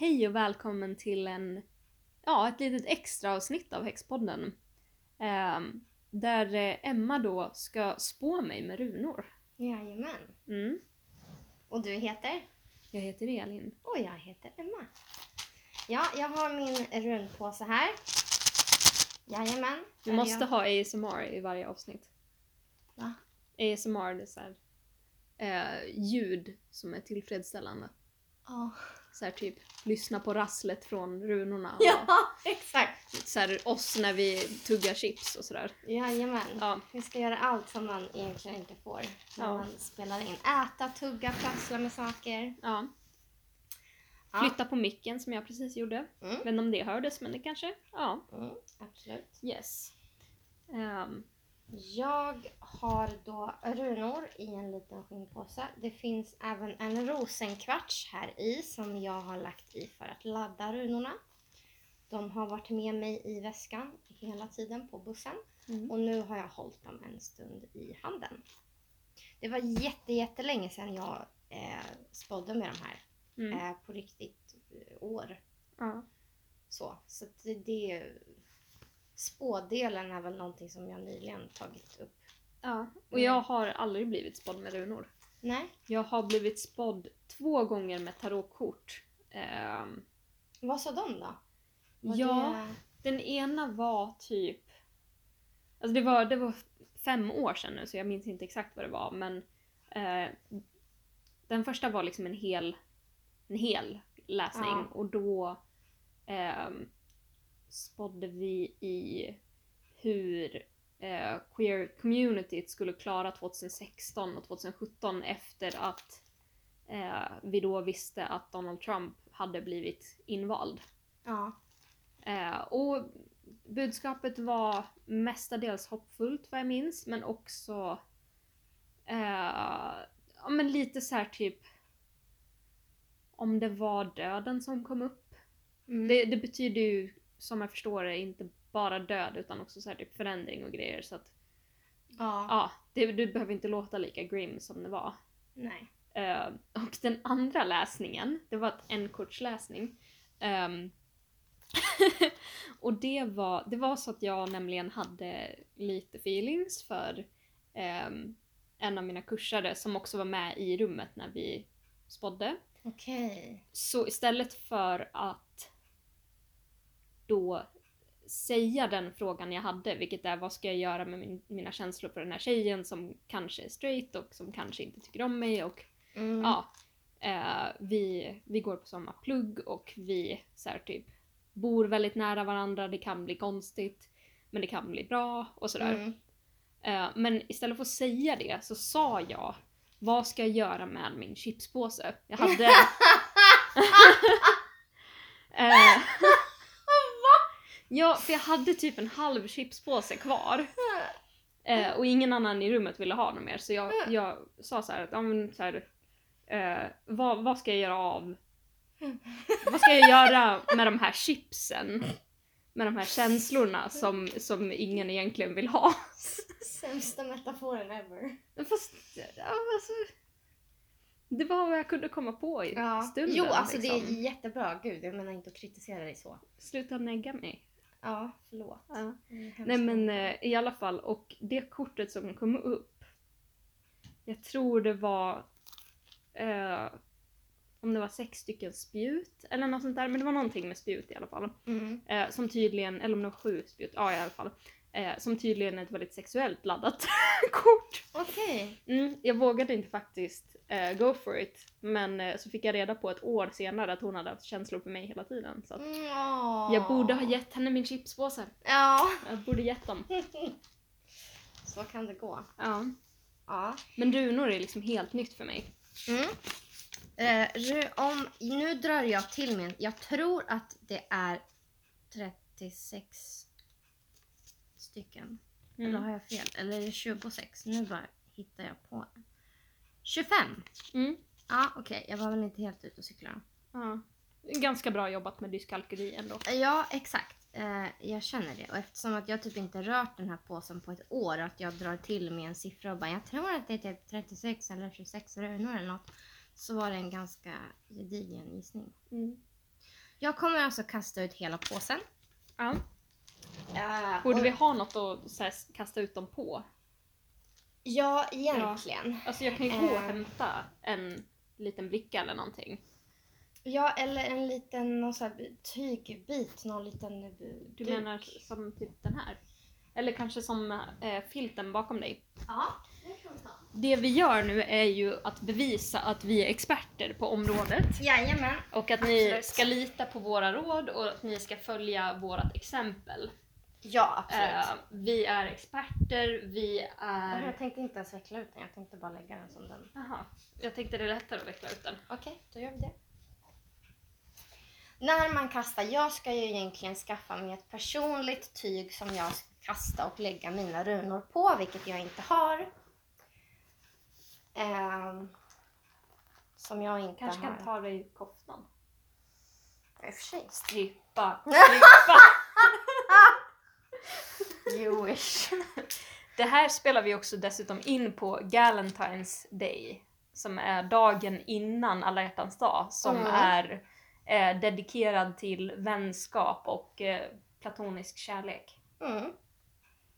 Hej och välkommen till en, ja, ett litet extra avsnitt av Häxpodden. Ehm, där eh, Emma då ska spå mig med runor. Jajamän. Mm. Och du heter? Jag heter Elin. Och jag heter Emma. Ja, jag har min runpåse här. Jajamän. Där måste jag... ha ASMR i varje avsnitt. Va? ASMR det är så här, eh, ljud som är tillfredsställande. Ja. Så här typ lyssna på rasslet från runorna. och ja, exakt. Så här, oss när vi tuggar chips och sådär. Jajamän. Ja. Vi ska göra allt som man egentligen inte får när Ja. man spelar in. Äta, tugga, prassla med saker. ja. Ja. Flytta på micken som jag precis gjorde. Mm. Vet inte om det hördes men det kanske, ja. Mm, absolut. Yes. Ehm, Jag har då runor i en liten skinnpåse. Det finns även en rosenkvarts här i som jag har lagt i för att ladda runorna. De har varit med mig i väskan hela tiden på bussen mm. och nu har jag hållit dem en stund i handen. Det var jätte, jättelänge sedan jag eh, spådde med de här Mm. eh, på riktigt eh, år. Ja. Så, så det, det spådelen är väl någonting som jag nyligen tagit upp. ja. Och jag har aldrig blivit spådd med runor. Nej, Jag har blivit spådd två gånger med tarotkort. Ehm, vad sa de då? Var ja, den ena var typ... Alltså det var, det var fem år sedan nu så jag minns inte exakt vad det var men eh, den första var liksom en hel, en hel läsning Ja. och då eh, spådde vi i hur eh, queer communityt skulle klara 2016 och 2017 efter att eh, vi då visste att Donald Trump hade blivit invald. Ja. Eh, och budskapet var mestadels hoppfullt vad jag minns men också eh, ja, men lite så här typ om det var döden som kom upp. Mm. Det, det betyder ju som jag förstår det inte bara död utan också så här typ förändring och grejer så att ja. ja, det, det behöver inte låta lika grim som det var. Nej. Eh, och den andra läsningen, det var en kortsläsning. Ehm, och det var, det var så att jag nämligen hade lite feelings för ehm, en av mina kursare som också var med i rummet när vi spådde. Okej. Så istället för att då säga den frågan jag hade, vilket är vad ska jag göra med min, mina känslor för den här tjejen som kanske är straight och som kanske inte tycker om mig och Mm. ja, eh, vi, vi går på samma plugg och vi så här, typ bor väldigt nära varandra, det kan bli konstigt men det kan bli bra och sådär. Mm. Eh, men istället för att säga det så sa jag vad ska jag göra med min chipspåse? Jag hade... eh, ja, för jag hade typ en halv chipspåse kvar. Eh, och ingen annan i rummet ville ha något mer så jag, jag sa så här att ja, men, så här, eh, vad, vad ska jag göra av vad ska jag göra med de här chipsen? Med de här känslorna som, som ingen egentligen vill ha. Sämsta metaforen ever. Fast, ja, alltså, det var vad jag kunde komma på i stunden. Jo, alltså det liksom. är jättebra. Gud, jag menar inte att kritisera dig så. Sluta negga mig. Ja, förlåt. Ja. Nej men eh, i alla fall, och det kortet som kom upp, jag tror det var eh, om det var sex stycken spjut eller något sånt där, men det var någonting med spjut i alla fall. Mm. Eh, som tydligen, eller om det var sju spjut, ja i alla fall. Eh, som tydligen är ett väldigt sexuellt laddat kort. Okej. Mm, jag vågade inte faktiskt eh, go for it, men eh, så fick jag reda på ett år senare att hon hade haft känslor för mig hela tiden. Så att Mm, jag borde ha gett henne min chipspåse. Ja. Jag borde gett dem. Så kan det gå. Ja. Ja. Men runor är liksom helt nytt för mig. Mm. Eh, om, nu drar jag till min. Jag tror att det är 36 stycken. Mm. Eller har jag fel? Eller är det 26? Nu bara hittar jag på. 25! Mm. Ja, okej. Jag var väl inte helt ute och cyklade. Ja. Ganska bra jobbat med dyskalkyli ändå. Ja, exakt. Eh, jag känner det. Och eftersom att jag typ inte rört den här påsen på ett år att jag drar till med en siffra och bara jag tror att det är typ 36 eller 26 runor eller något. Så var det en ganska gedigen gissning. Mm. Jag kommer alltså kasta ut hela påsen. Ja. Uh, Borde vi ha något att så här, kasta ut dem på? Ja, egentligen. Alltså jag kan ju gå och Eh. hämta en liten bricka eller någonting. Ja, eller en liten någon så här tygbit, någon liten eh, Du duk. menar som typ den här? Eller kanske som eh, filten bakom dig. Ja, det vi gör nu är ju att bevisa att vi är experter på området. Jajamän. Och att ni Absolut. ska lita på våra råd och att ni ska följa vårt exempel. Ja, absolut. Eh, vi är experter, vi är... Jag tänkte inte ens veckla ut den, jag tänkte bara lägga den som den. Jaha, jag tänkte det är lättare att veckla ut den. Okej, då gör vi det. När man kastar, jag ska ju egentligen skaffa mig ett personligt tyg som jag ska kasta och lägga mina runor på, vilket jag inte har. Ehm, som jag inte Kanske har. kan ta dig koftan. I och för sig. Strippa, strippa! You wish. Det här spelar vi också dessutom in på Galentine's Day. Som är dagen innan alla hjärtans dag. Som Mm. är eh, dedikerad till vänskap och eh, platonisk kärlek. Mm.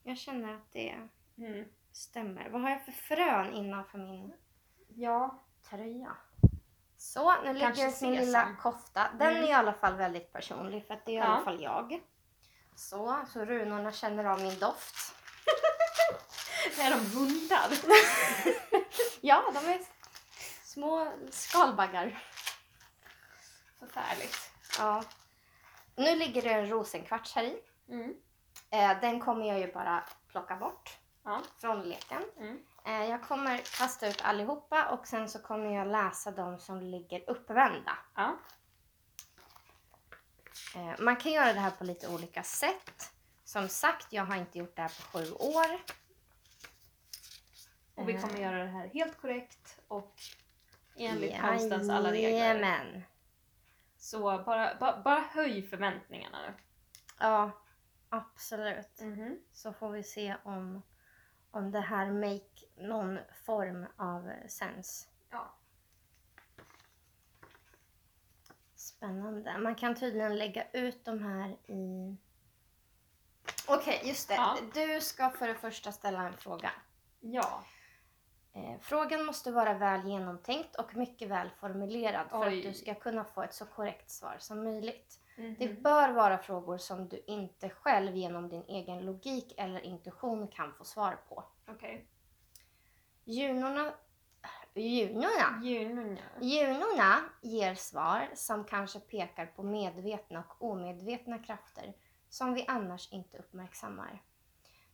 Jag känner att det Mm. Stämmer. Vad har jag för frön innanför min Ja. tröja? Så, nu Kanske ut min lilla kofta. Den Mm. är i alla fall väldigt personlig för att det är i Ja. alla fall jag. Så, så runorna känner av min doft. Är de hundar? Ja, de är små skalbaggar. Förfärligt. Ja. Nu ligger det en rosenkvarts här i. Mm. Eh, den kommer jag ju bara plocka bort Ja. från leken. Mm. Eh, jag kommer kasta ut allihopa och sen så kommer jag läsa de som ligger uppvända. Ja. Eh, man kan göra det här på lite olika sätt. Som sagt, jag har inte gjort det här på sju år. Och vi Eh. kommer göra det här helt korrekt och enligt konstens alla regler. Jajamän. Så bara, bara, bara höj förväntningarna nu. Ja, absolut. Mhm. Så får vi se om, om det här make någon form av sens. Ja. Spännande. Man kan tydligen lägga ut de här i... Okej, just det. Ja. Du ska för det första ställa en fråga. Ja. Eh, frågan måste vara väl genomtänkt och mycket väl formulerad för Oj. att du ska kunna få ett så korrekt svar som möjligt. Mhm. Det bör vara frågor som du inte själv genom din egen logik eller intuition kan få svar på. Okej. Junorna, junorna, Junorna. junorna ger svar som kanske pekar på medvetna och omedvetna krafter som vi annars inte uppmärksammar.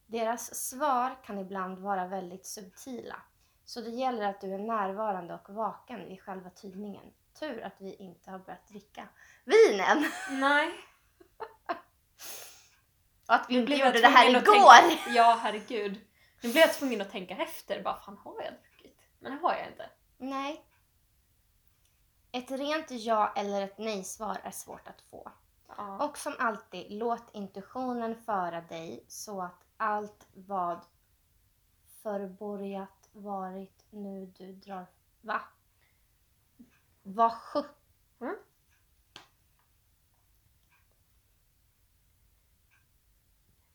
Deras svar kan ibland vara väldigt subtila, så det gäller att du är närvarande och vaken vid själva tydningen. Tur att vi inte har börjat dricka vinen! Nej. Och att vi inte gjorde det här igår! Tänka, ja, herregud. Nu blev jag tvungen att tänka efter. Bara, fan har jag druckit? Men det har jag inte. Nej. Ett rent ja eller ett nej-svar är svårt att få. Ja. Och som alltid, låt intuitionen föra dig så att allt vad förborgat varit nu du drar... Va? Vad sjutton? Mm.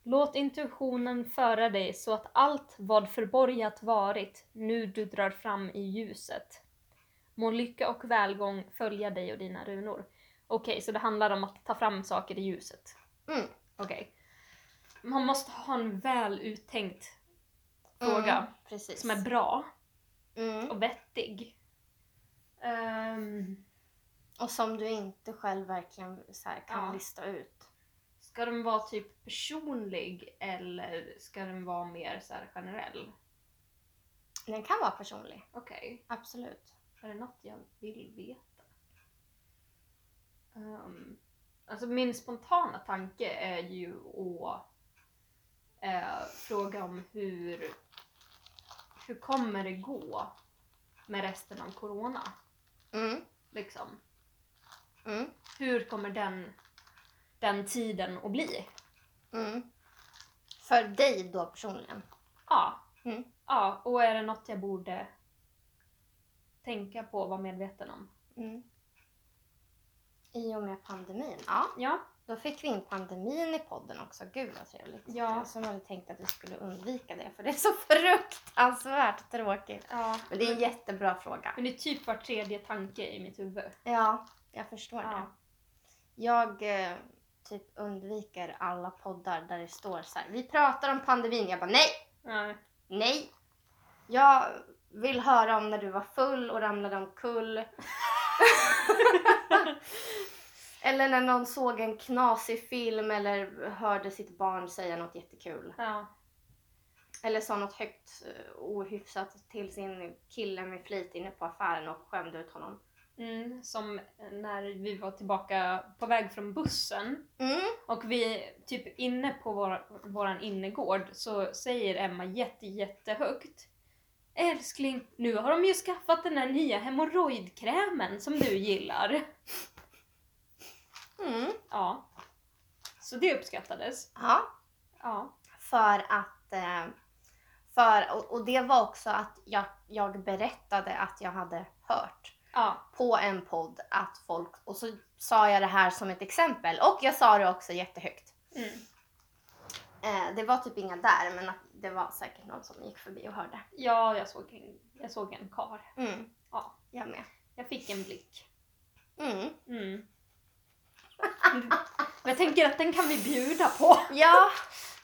Låt intuitionen föra dig så att allt vad förborgat varit nu du drar fram i ljuset. Må lycka och välgång följa dig och dina runor. Okej, så det handlar om att ta fram saker i ljuset. Mm. Okej. Man måste ha en väl uttänkt fråga Mm, precis. som är bra Mm. och vettig. Ehm, Och som du inte själv verkligen här kan Ja. lista ut. ska den vara typ personlig eller ska den vara mer så här generell? Den kan vara personlig, Okej, absolut. är det något jag vill veta? Um, alltså min spontana tanke är ju att eh, fråga om hur, hur kommer det gå med resten av corona? Mm. Liksom. Mm. Hur kommer den, den tiden att bli? Mm. För dig då personligen? Ja. Mm. Ja, och är det något jag borde tänka på och vara medveten om? Mm. I och med pandemin. Ja, Ja. Då fick vi in pandemin i podden också. Gud vad trevligt. Ja. Som hade tänkt att vi skulle undvika det för det är så fruktansvärt tråkigt. ja. Men det är en jättebra fråga. Men det är typ var tredje tanke i mitt huvud. Ja, jag förstår det. Ja. Jag eh, typ undviker alla poddar där det står så här. Vi pratar om pandemin. Jag bara nej, Nej. nej. Jag vill höra om när du var full och ramlade omkull. eller när någon såg en knasig film eller hörde sitt barn säga något jättekul. Ja. Eller sa något högt eh, ohyfsat till sin kille med flit inne på affären och skämde ut honom. Mm, som när vi var tillbaka på väg från bussen Mm. och vi typ inne på vår, våran innergård så säger Emma jätte, jättehögt Älskling, nu har de ju skaffat den där nya hemorrojdkrämen som du gillar. Mm. Ja. Så det uppskattades. Ja, Ja. för att... Eh, för, och, och det var också att jag, jag berättade att jag hade hört Ja. på en podd att folk... Och så sa jag det här som ett exempel och jag sa det också jättehögt. Mm. Eh, det var typ inga där men att det var säkert någon som gick förbi och hörde. Ja, jag såg en, jag såg en kar. Mm. Ja. Jag med. Jag fick en blick. Mm. Mm. Men jag tänker att den kan vi bjuda på. Ja,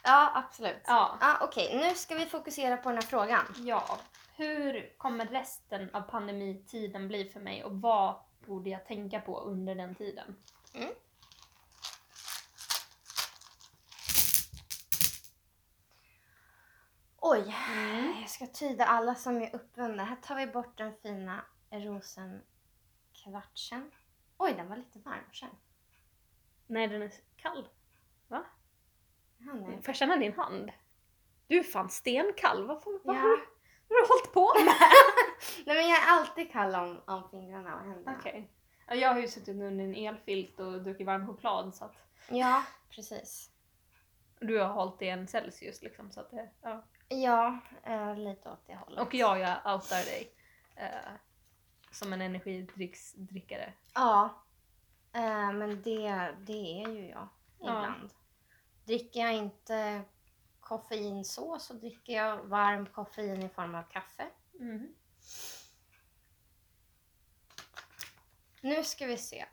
ja absolut. Ja. Ja, Okej, nu ska vi fokusera på den här frågan. Ja. Hur kommer resten av pandemitiden bli för mig och vad borde jag tänka på under den tiden? Oj, Mm. jag ska tyda alla som är uppvända. Här tar vi bort den fina rosenkvartsen. Oj, den var lite varm. Känn. Nej, den är kall. Va? Nej. Får jag känna din hand? Du är fan stenkall. Vad, fan, vad, Ja. har, du- vad har du hållit på med? nej, men jag är alltid kall om, om fingrarna och händerna. Okej. Ja, Jag har ju suttit under en elfilt och druckit varm choklad så att Ja, precis. du har hållit i en Celsius liksom. Så att det, ja. Ja, eh, lite åt det hållet. Och jag, jag outar dig. Eh, som en energidrycksdrickare. Ja, eh, men det, det är ju jag ibland. Dricker jag inte koffein så, så dricker jag varm koffein i form av kaffe. Mm. Nu ska vi se.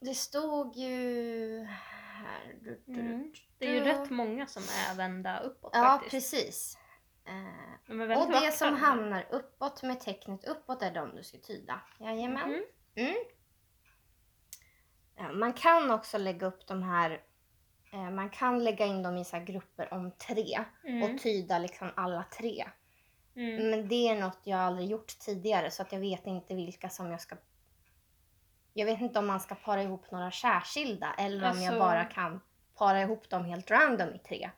Det stod ju här. Du, du, Mm. Det är ju rätt många som är vända uppåt Ja, faktiskt. precis. Eh, De och det som hamnar uppåt med tecknet uppåt är de du ska tyda. Jajamän. Mhm. Mm. Ja, man kan också lägga upp de här, eh, man kan lägga in dem i så här grupper om tre Mm. och tyda liksom alla tre. Mm. Men det är något jag aldrig gjort tidigare så att jag vet inte vilka som jag ska... Jag vet inte om man ska para ihop några särskilda eller om jag Alltså- bara kan para ihop dem helt random i tre.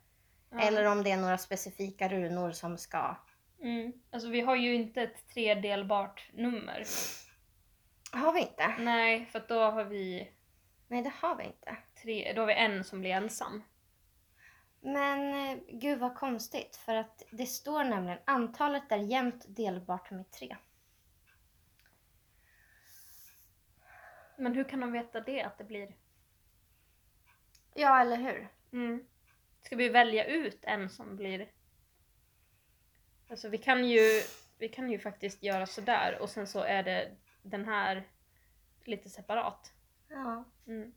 Ja. Eller om det är några specifika runor som ska... Mm. Alltså vi har ju inte ett tredelbart nummer. Har vi inte? Nej, för då har vi Nej, det har vi inte. tre, då har vi en som blir ensam. Men eh, gud vad konstigt för att det står nämligen antalet är jämnt delbart med tre. Men hur kan de veta det, att det blir... Ja, eller hur? Mm. Ska vi välja ut en som blir... Alltså vi kan ju, vi kan ju faktiskt göra sådär och sen så är det den här lite separat. Ja. Mm.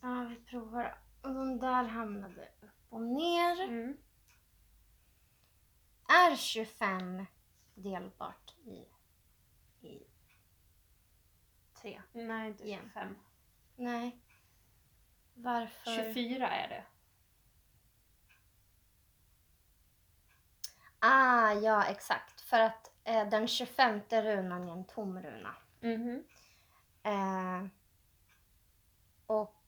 Ja, vi provar. Och de där hamnade upp och ner. Mm. Är 25 delbart i, i 3? Nej, inte Igen. 25. Nej. Varför? 24 är det. Ah, ja exakt. För att eh, den 25 runan är en tom runa. Mhm. Eh, och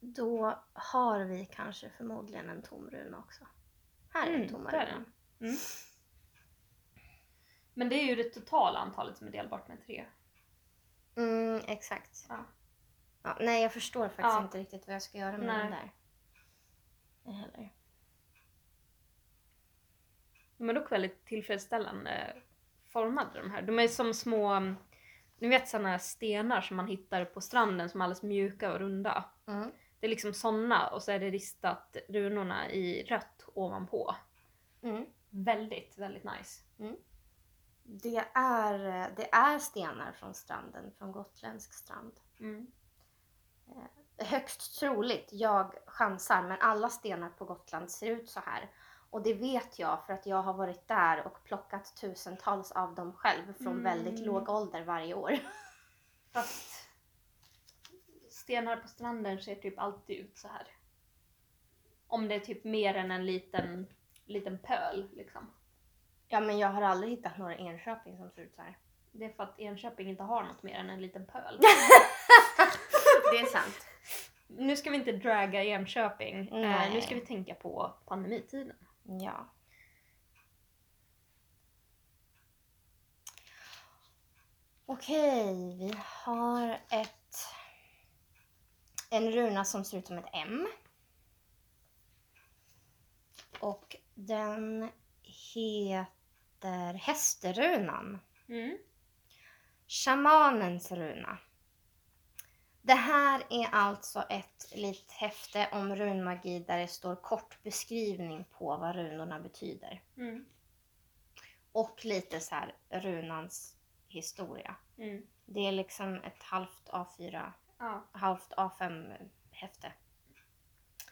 då har vi kanske förmodligen en tom runa också. Här är Mm, den tomma runan. Mm. Men det är ju det totala antalet som är delbart med 3. Mm, exakt. Ja. Ja, nej, jag förstår faktiskt Ja. inte riktigt vad jag ska göra med Nej. den där. Heller. Är dock väldigt tillfredsställande formade de här. De är som små, ni vet sådana stenar som man hittar på stranden som är alldeles mjuka och runda. Mm. Det är liksom sådana och så är det ristat runorna i rött ovanpå. Mm. Väldigt, väldigt nice. Det, är, det är stenar från stranden, från gotländsk strand. Mm. Högst troligt, jag chansar, men alla stenar på Gotland ser ut så här. Och det vet jag för att jag har varit där och plockat tusentals av dem själv från Mm. väldigt låg ålder varje år. Fast stenar på stranden ser typ alltid ut så här. Om det är typ mer än en liten, liten pöl liksom. Ja, men jag har aldrig hittat några Enköping som ser ut så här. Det är för att Enköping inte har något mer än en liten pöl. Det är sant. nu ska vi inte draga Enköping. Eh, Nej. nu ska vi tänka på pandemitiden. Ja. Okej, vi har ett en runa som ser ut som ett M. Och den heter Hästrunan. Mm. Shamanens runa. Det här är alltså ett litet häfte om runmagi där det står kort beskrivning på vad runorna betyder. Mm. Och lite så här runans historia. Mm. Det är liksom ett halvt A4, Ja. halvt A5 häfte.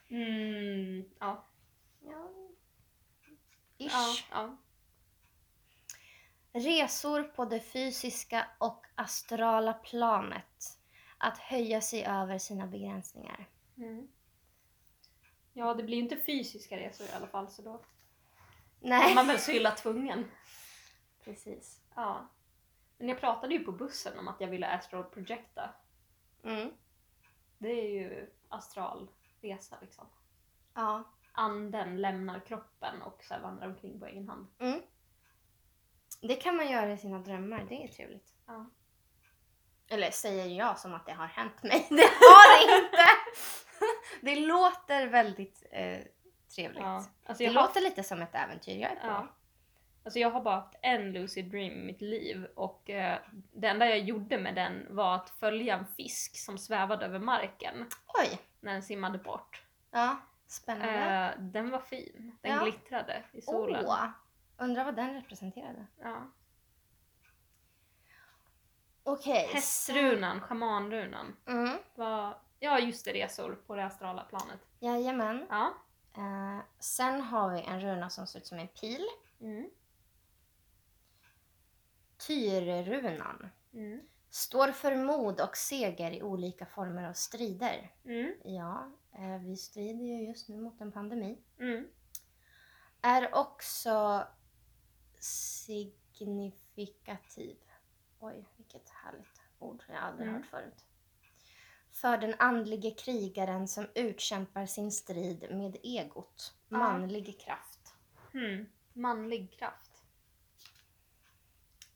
Mm. Ja. Ja. Ja. Ish. ja. Resor på det fysiska och astrala planet. Att höja sig över sina begränsningar. Mm. Ja, det blir ju inte fysiska resor i alla fall så då är Nej. man väl så illa tvungen. Precis. Ja. Men jag pratade ju på bussen om att jag ville astral projecta. Mm. Det är ju astralresa liksom. Ja. Anden lämnar kroppen och så vandrar omkring på egen hand. Mm. Det kan man göra i sina drömmar. Det är trevligt. Ja. Eller säger jag som att det har hänt mig. Det har det inte! Det låter väldigt eh, trevligt. Ja. Alltså Det har, låter lite som ett äventyr jag är på. ja. alltså jag har bara haft en lucid dream i mitt liv och eh, det enda jag gjorde med den var att följa en fisk som svävade över marken Oj! när den simmade bort. Ja, spännande. Eh, den var fin. Den Ja. glittrade i solen. Åh! Undrar vad den representerade. Ja. Okej. Hästrunan, schamanrunan. Mm. Var, ja just det, resor på det astrala planet. Jajamän. Ja. Eh, sen har vi en runa som ser ut som en pil. Mm. Tyrrunan. Mm. Står för mod och seger i olika former av strider. Mm. Ja, eh, vi strider ju just nu mot en pandemi. Mm. Är också signifikativ. Oj, vilket härligt ord jag aldrig Mm. hört förut. För den andlige krigaren som utkämpar sin strid med egot. Ja. Manlig kraft. Mm. Manlig kraft.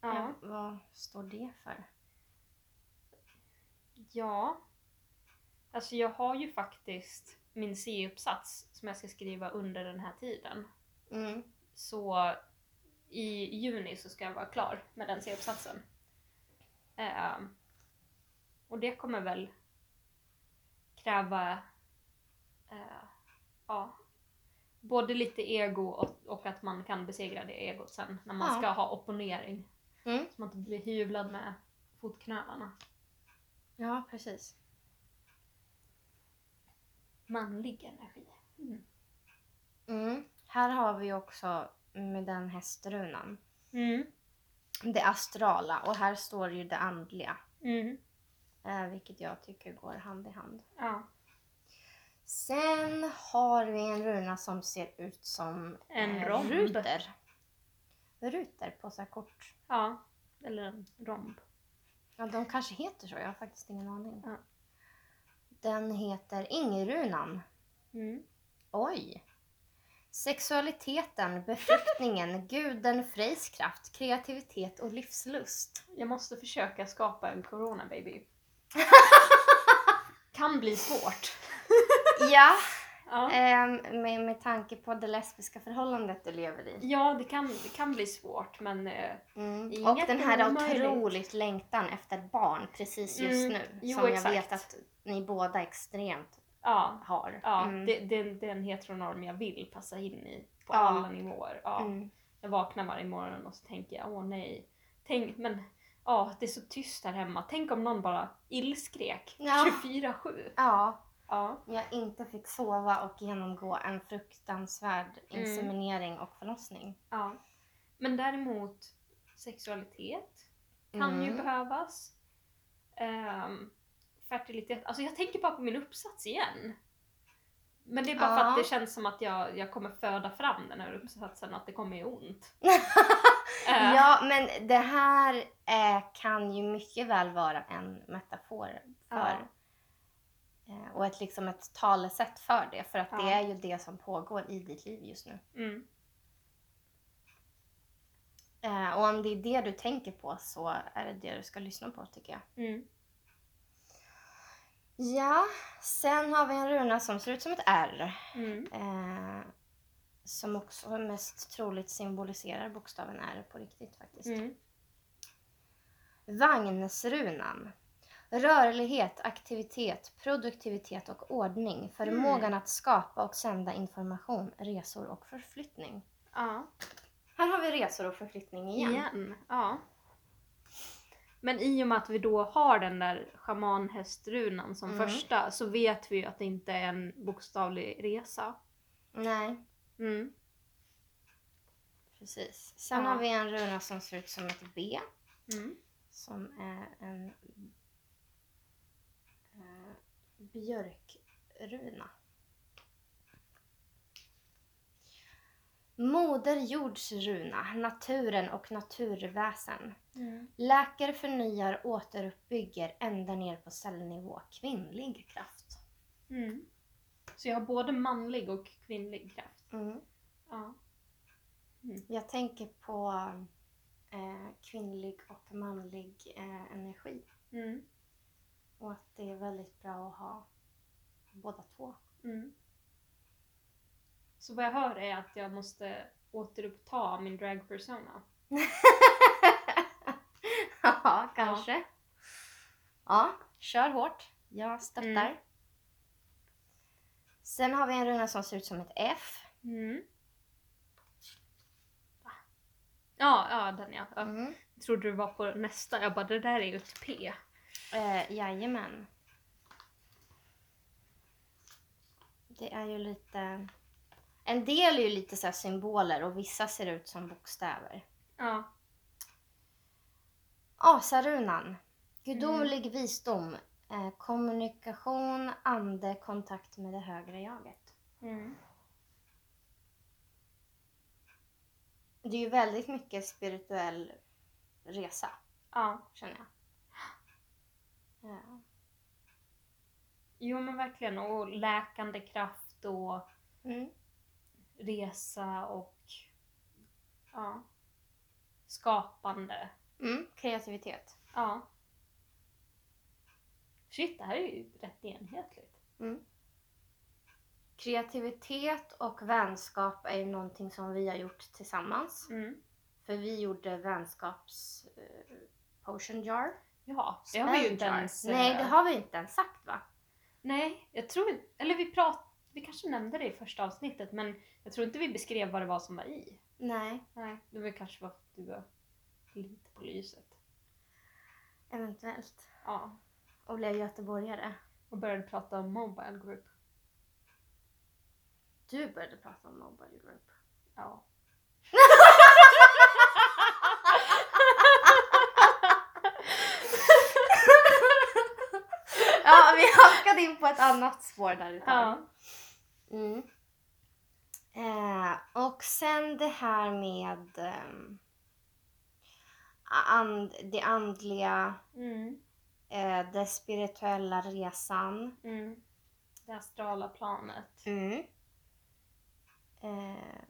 Ja. Ja, vad står det för? Ja. Alltså jag har ju faktiskt min C-uppsats som jag ska skriva under den här tiden. Mm. Så i juni så ska jag vara klar med den C-uppsatsen. Ehm, och det kommer väl kräva eh, ja, både lite ego och, och att man kan besegra det egot sen när man Ja. ska ha opponering. Mm. Så man inte blir hyvlad med fotknölarna. Ja, precis. Manlig energi. Mm. Mm. Här har vi också med den hästrunan. Mm. Det astrala och här står ju det andliga. Mm. Eh, vilket jag tycker går hand i hand. Ja. Sen har vi en runa som ser ut som En eh, romb. ruter. Ruter på så kort. ja. Eller en romb. Ja, de kanske heter så. Jag har faktiskt ingen aning. Ja. Den heter Ingrunan. Mm. Oj! Sexualiteten, befruktningen, guden Frejs kraft, kreativitet och livslust. Jag måste försöka skapa en corona baby. kan bli svårt. Ja, Ja. Ehm, med, med tanke på det lesbiska förhållandet du lever i. Ja, det kan, det kan bli svårt men eh, Mm. Inget Och den här omöjligt. otroligt längtan efter barn precis just Mm, nu. jo, som jag exakt. vet att ni båda extremt ja. har. Ja, Mm. det, det, det är en heteronorm jag vill passa in i på Ja. alla nivåer. Ja. Mm. Jag vaknar varje morgon och så tänker jag, åh nej. Tänk, men ja, det är så tyst här hemma. Tänk om någon bara illskrek Ja. 24-7. Ja, Ja. jag inte fick sova och genomgå en fruktansvärd Mm. inseminering och förlossning. ja. Men däremot sexualitet kan ju Mm. behövas. Ehm, fertilitet. Alltså jag tänker bara på min uppsats igen. Men det är bara för Ja. att det känns som att jag, jag kommer föda fram den här uppsatsen, att det kommer göra ont. Eh, Ja, men det här eh, kan ju mycket väl vara en metafor för eh, och ett, liksom ett talesätt för det. För att det Ja. är ju det som pågår i ditt liv just nu. Mm. Eh, och om det är det du tänker på så är det det du ska lyssna på tycker jag. Mm. Ja, sen har vi en runa som ser ut som ett R. Mm. Eh, som också mest troligt symboliserar bokstaven R på riktigt faktiskt. Mm. Vagnsrunan. Rörlighet, aktivitet, produktivitet och ordning. Förmågan Mm. att skapa och sända information, resor och förflyttning. Ja. Här har vi resor och förflyttning igen. Igen. Ja. Men i och med att vi då har den där schamanhästrunan som Mm. första så vet vi ju att det inte är en bokstavlig resa. Nej, Mm. precis. Sen Ja. har vi en runa som ser ut som ett B. Mm. Som är en eh, björkruna. Moder Jords runa, naturen och naturväsen. Mm. Läker, förnyar, återuppbygger ända ner på cellnivå. Kvinnlig kraft. Mm. Så jag har både manlig och kvinnlig kraft. Mm. Ja. Jag tänker på eh, kvinnlig och manlig eh, energi. Mm. Och att det är väldigt bra att ha båda två. Mm. Så vad jag hör är att jag måste återuppta min dragpersona. ja, kanske. Ja. kör hårt. Jag stöttar. Mm. Sen har vi en runa som ser ut som ett F. Mm. Ja, ja den ja. Jag Mm. trodde du var på nästa. Jag bara, det där är ju ett P. Eh, jajamän. Det är ju lite... En del är ju lite så symboler och vissa ser ut som bokstäver. Ja. Asarunan. Gudomlig visdom. Eh, kommunikation, ande, kontakt med det högre jaget. Mm. Det är ju väldigt mycket spirituell resa, Ja. känner jag. Ja. Jo men verkligen. Och läkande kraft och Mm. resa och ja, skapande. Mm. Kreativitet. Ja. Shit, det här är ju rätt enhetligt. Mm. Kreativitet och vänskap är ju någonting som vi har gjort tillsammans. Mm. För vi gjorde vänskaps eh, potion jar. Ja, det har vi ju inte jar. ens... Nej, eh, det har vi inte ens sagt va? Nej, jag tror. Eller vi prat, Vi kanske nämnde det i första avsnittet men jag tror inte vi beskrev vad det var som var i. Nej, Nej, det var kanske att du var på lyset. eventuellt. Ja. Och blev göteborgare. Och började prata om Mobile Group. Du började prata om Mobile Group. Ja. ja, vi halkade in på ett annat spår där ett tag. Ja. Mm. Eh, och sen det här med ehm, and, det andliga, Mm. eh, det spirituella resan. Mm. Det astrala planet. Mm. Eh,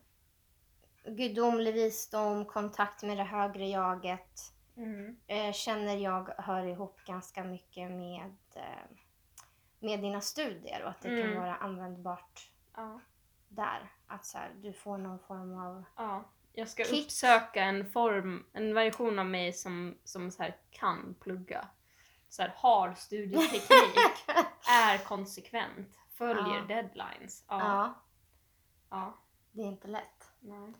gudomlig visdom, kontakt med det högre jaget. Mm. Eh, känner jag hör ihop ganska mycket med, eh, med dina studier och att det Mm. kan vara användbart Ja. där. Att så här, du får någon form av... ja. Jag ska Kick. uppsöka en form, en version av mig som, som så här kan plugga. Så här, har studieteknik, är konsekvent, följer Ja. deadlines. Ja. ja, ja. det är inte lätt. Nej.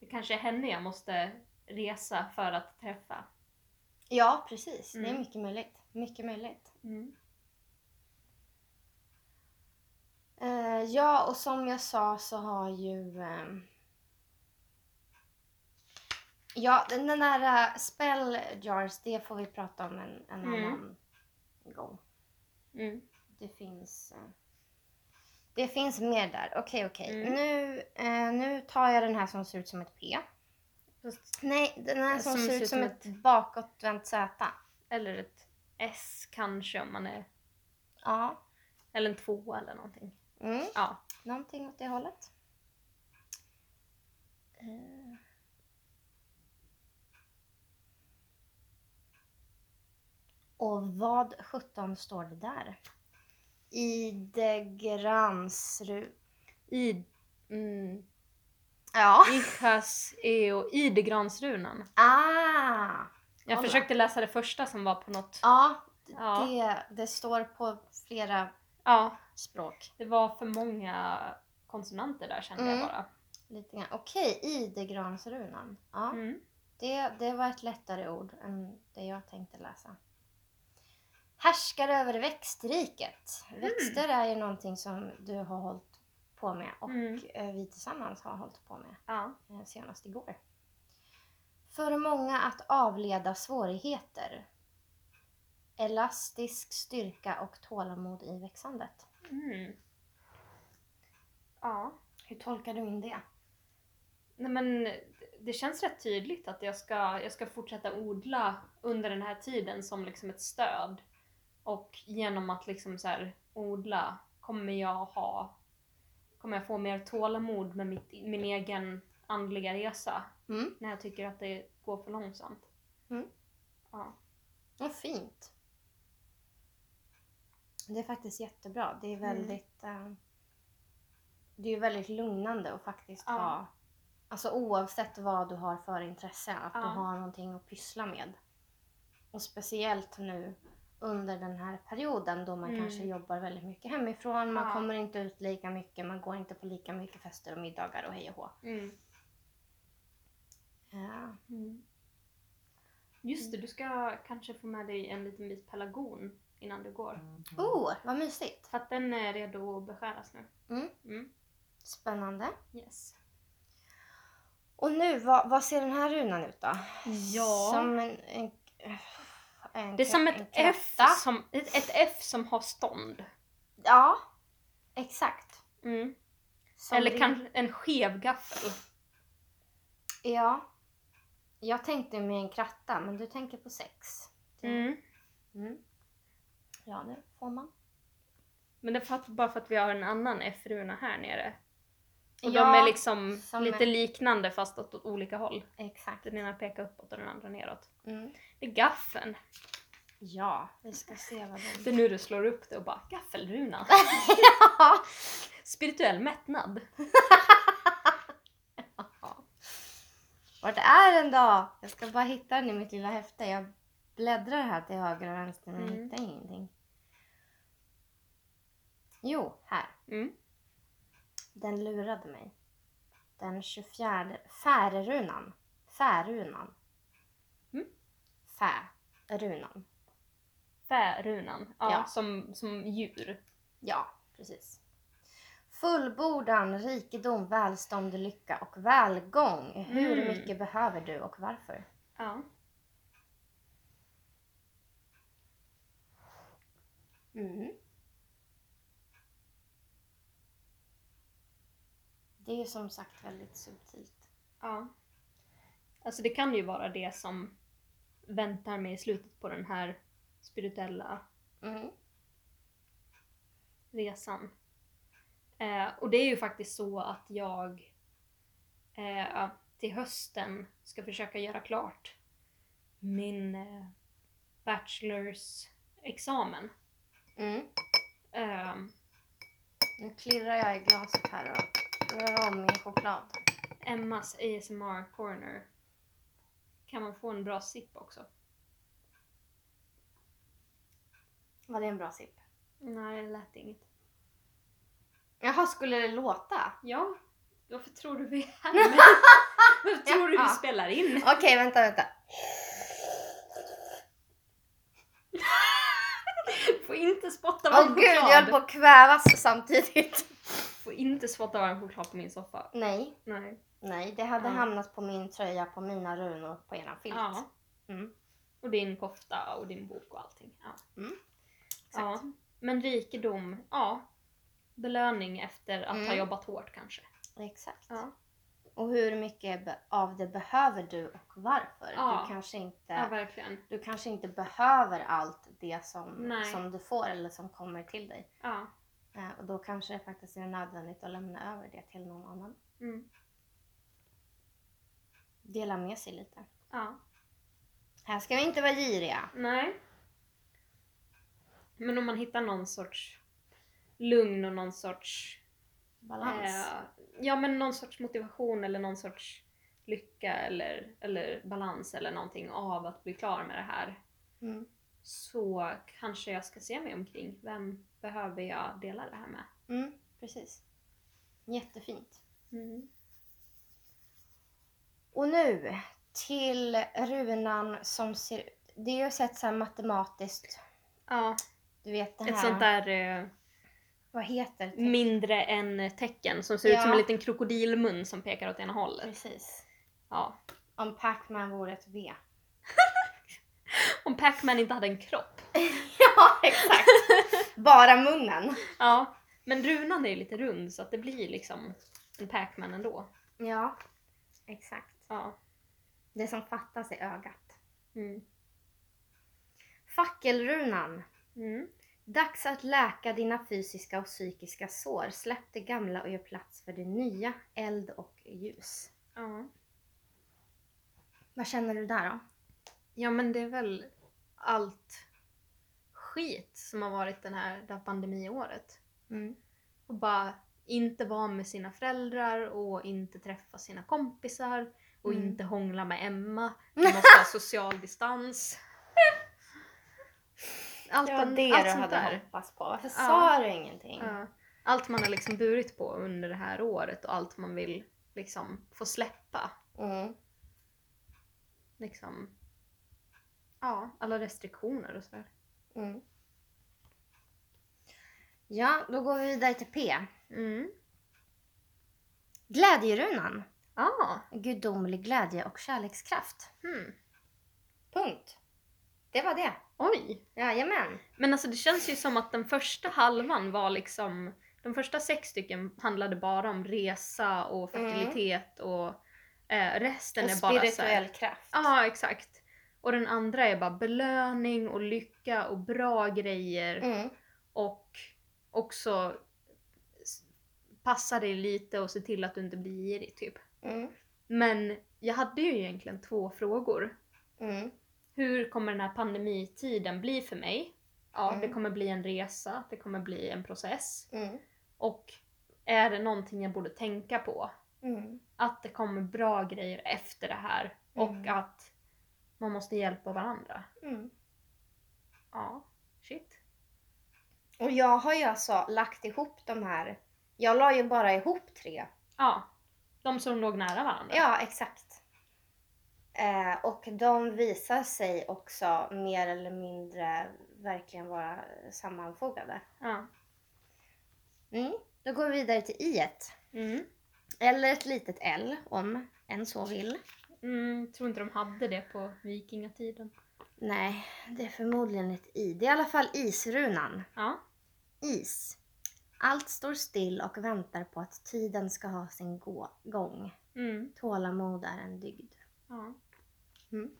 Det kanske är henne jag måste resa för att träffa. Ja, precis. Det är Mm. mycket möjligt. Mycket möjligt. Mm. Eh, ja, och som jag sa så har ju... ehm, ja, den den där uh, spell jars, det får vi prata om en, en Mm. annan gång. Mm. Det finns... eh, det finns mer där. Okej, okej. Mm. Nu, eh, nu tar jag den här som ser ut som ett P. Fast, Nej, den här som, Som ser ser ut som ett som bakåtvänt Z. eller ett S kanske om man är... Ja. Eller en tvåa eller någonting. Mm. Ja. Någonting åt det hållet. Eh. Och vad sjutton står det där? Idegransru... I... Mm. Ja. Ichas eo idegransrunan. Ah! Jag Kolla. försökte läsa det första som var på något... Ja, Ja. Det, det står på flera Ja, språk. det var för många konsonanter där kände Mm. jag bara. Lite grann. Okej, idegransrunan. Ja. Mm. Det, det var ett lättare ord än det jag tänkte läsa. Härskar över växtriket. Mm. Växter är ju någonting som du har hållit på med och Mm. eh, vi tillsammans har hållit på med Ja. eh, senast igår. För många att avleda svårigheter. Elastisk styrka och tålamod i växandet. Mm. Ja. Hur tolkar du in det? Nej men det känns rätt tydligt att jag ska, jag ska fortsätta odla under den här tiden som liksom ett stöd. Och genom att liksom så här odla kommer jag ha kommer jag få mer tålamod med mitt, min egen andliga resa Mm. när jag tycker att det går för långsamt. Mm. Ja. Vad fint. Det är faktiskt jättebra. Det är Mm. väldigt, eh, det är väldigt lugnande att faktiskt Ja. ha, alltså oavsett vad du har för intresse, att Ja. du har någonting att pyssla med. Och speciellt nu under den här perioden då man Mm. kanske jobbar väldigt mycket hemifrån, man Ja. kommer inte ut lika mycket, man går inte på lika mycket fester och middagar och hej och hå. Mm. Ja. Mm. Just det, du ska kanske få med dig en liten bit pelargon innan du går. Oh, vad mysigt! För att den är redo att beskäras nu. Mm. Mm. Spännande. Yes. Och nu, vad, vad ser den här runan ut då? Ja. Som en... en, en Det är som ett F som, ett, ett F som har stånd. Ja, exakt. Mm. Eller det- kanske en skev gaffel. Ja. Jag tänkte med en kratta, men du tänker på sex. Mm. Mm. Ja, det får man. Men det är för att, bara för att vi har en annan F-runa här nere. Och Ja, de är liksom som lite är- liknande fast åt olika håll. Exakt. Den ena pekar uppåt och den andra neråt. Mm. Det är gaffeln. Ja, vi ska se vad den... Det är nu du slår upp det och bara gaffelruna. ja. Spirituell mättnad. Vart är den då? Jag ska bara hitta den i mitt lilla häfte. Jag bläddrar här till höger och vänster men Mm. hittar ingenting. Jo, här. Mm. Den lurade mig. Den 24. Färerunan. Färunan. Färunan. Färunan. Ja, Ja. Som, som djur. Ja, precis. Fullbordan, rikedom, välstånd, lycka och välgång. Hur Mm. mycket behöver du och varför? Ja. Mm. Det är som sagt väldigt subtilt. ja. Alltså det kan ju vara det som väntar mig i slutet på den här spirituella Mm. resan. Eh, och det är ju faktiskt så att jag eh, till hösten ska försöka göra klart min eh, bachelors examen. Mm. Ehm, Nu klirrar jag i glaset här och rör om min choklad. Emmas ASMR corner. Kan man få en bra sipp också? Var det en bra sipp? Nej, det lät inget. Jaha, skulle det låta? Ja, varför tror du vi är här? Varför tror du vi spelar in? Okej, vänta, vänta. Får inte spotta Åh varm gud, jag choklad. höll på att kvävas samtidigt. Får inte spotta varm choklad på min soffa. Nej, Nej. Nej, det hade Ja. hamnat på min tröja, på mina runor, på eran filt. Ja. Mm, Och din kofta och din bok och allting. Ja. Mm, ja. exakt. Men rikedom, ja. Belöning efter att ha Mm. jobbat hårt kanske. exakt. Ja. Och hur mycket av det behöver du och varför? Ja. Du, kanske inte, Ja, verkligen. du kanske inte behöver allt det som, Nej. som du får eller som kommer till dig. Ja. Eh, och då kanske det faktiskt är nödvändigt att lämna över det till någon annan. Mm. Dela med sig lite. Ja. Här ska vi inte vara giriga. Nej. Men om man hittar någon sorts lugn och någon sorts... Balans. Eh, ja, men någon sorts motivation eller någon sorts lycka eller, eller balans eller någonting av att bli klar med det här. Mm. Så kanske jag ska se mig omkring. Vem behöver jag dela det här med? Mm, precis. Jättefint. Mm. Och nu till runan som ser ut. Det är ju sett så här matematiskt. Ja, Du vet det här. ett sånt där eh, Vad heter det? mindre än tecken som ser ut som en liten krokodilmun som pekar åt ena hållet. Precis. Ja. Om Pac-Man vore ett V. Om Pac-Man inte hade en kropp. ja, exakt. Bara munnen. Ja, men runan är ju lite rund så att det blir liksom en Pac-Man ändå. Ja, exakt. Ja. Det som fattas är ögat. Mm. Fackelrunan. Mm. Dags att läka dina fysiska och psykiska sår. Släpp det gamla och gör plats för det nya. Eld och ljus. Ja. Vad känner du där då? ja, men det är väl allt skit som har varit den här, det här pandemiåret. Mm. Och bara inte vara med sina föräldrar och inte träffa sina kompisar och Mm. inte hångla med Emma. Vi måste ha social distans. Allt, var det allt du hade där. hoppats på. Varför Ja. sa du ingenting? Ja. Allt man har liksom burit på under det här året och allt man vill liksom få släppa. Mm. Liksom, ja, alla restriktioner och sådär. Mm. Ja, då går vi vidare till P. Mm. Glädjerunan. Ah, Gudomlig glädje och kärlekskraft. hmm. Punkt. Det var det. Oj! Jajamän. Men alltså det känns ju som att den första halvan var liksom de första sex stycken handlade bara om resa och fertilitet och eh, resten Och är bara så här, spirituell kraft. Ja, exakt. Och den andra är bara belöning och lycka och bra grejer. Mm. Och också passa dig lite och se till att du inte blir girig typ. Mm. Men jag hade ju egentligen två frågor. Mm. Hur kommer den här pandemitiden bli för mig? Ja, Mm. det kommer bli en resa, det kommer bli en process. Mm. Och är det någonting jag borde tänka på? Mm. Att det kommer bra grejer efter det här och Mm. att man måste hjälpa varandra. Ja, shit. Och jag har ju alltså lagt ihop de här. Jag la ju bara ihop tre. Ja, de som låg nära varandra. Ja, exakt. Eh, och de visar sig också mer eller mindre verkligen vara sammanfogade. Ja. Mm. Då går vi vidare till i. Mm. Eller ett litet L om en så vill. Mm, tror inte de hade det på vikingatiden. Nej, det är förmodligen ett i. Det är i alla fall isrunan. Ja. Is. Allt står still och väntar på att tiden ska ha sin gå- gång. Mm. Tålamod är en dygd. ja. Mm.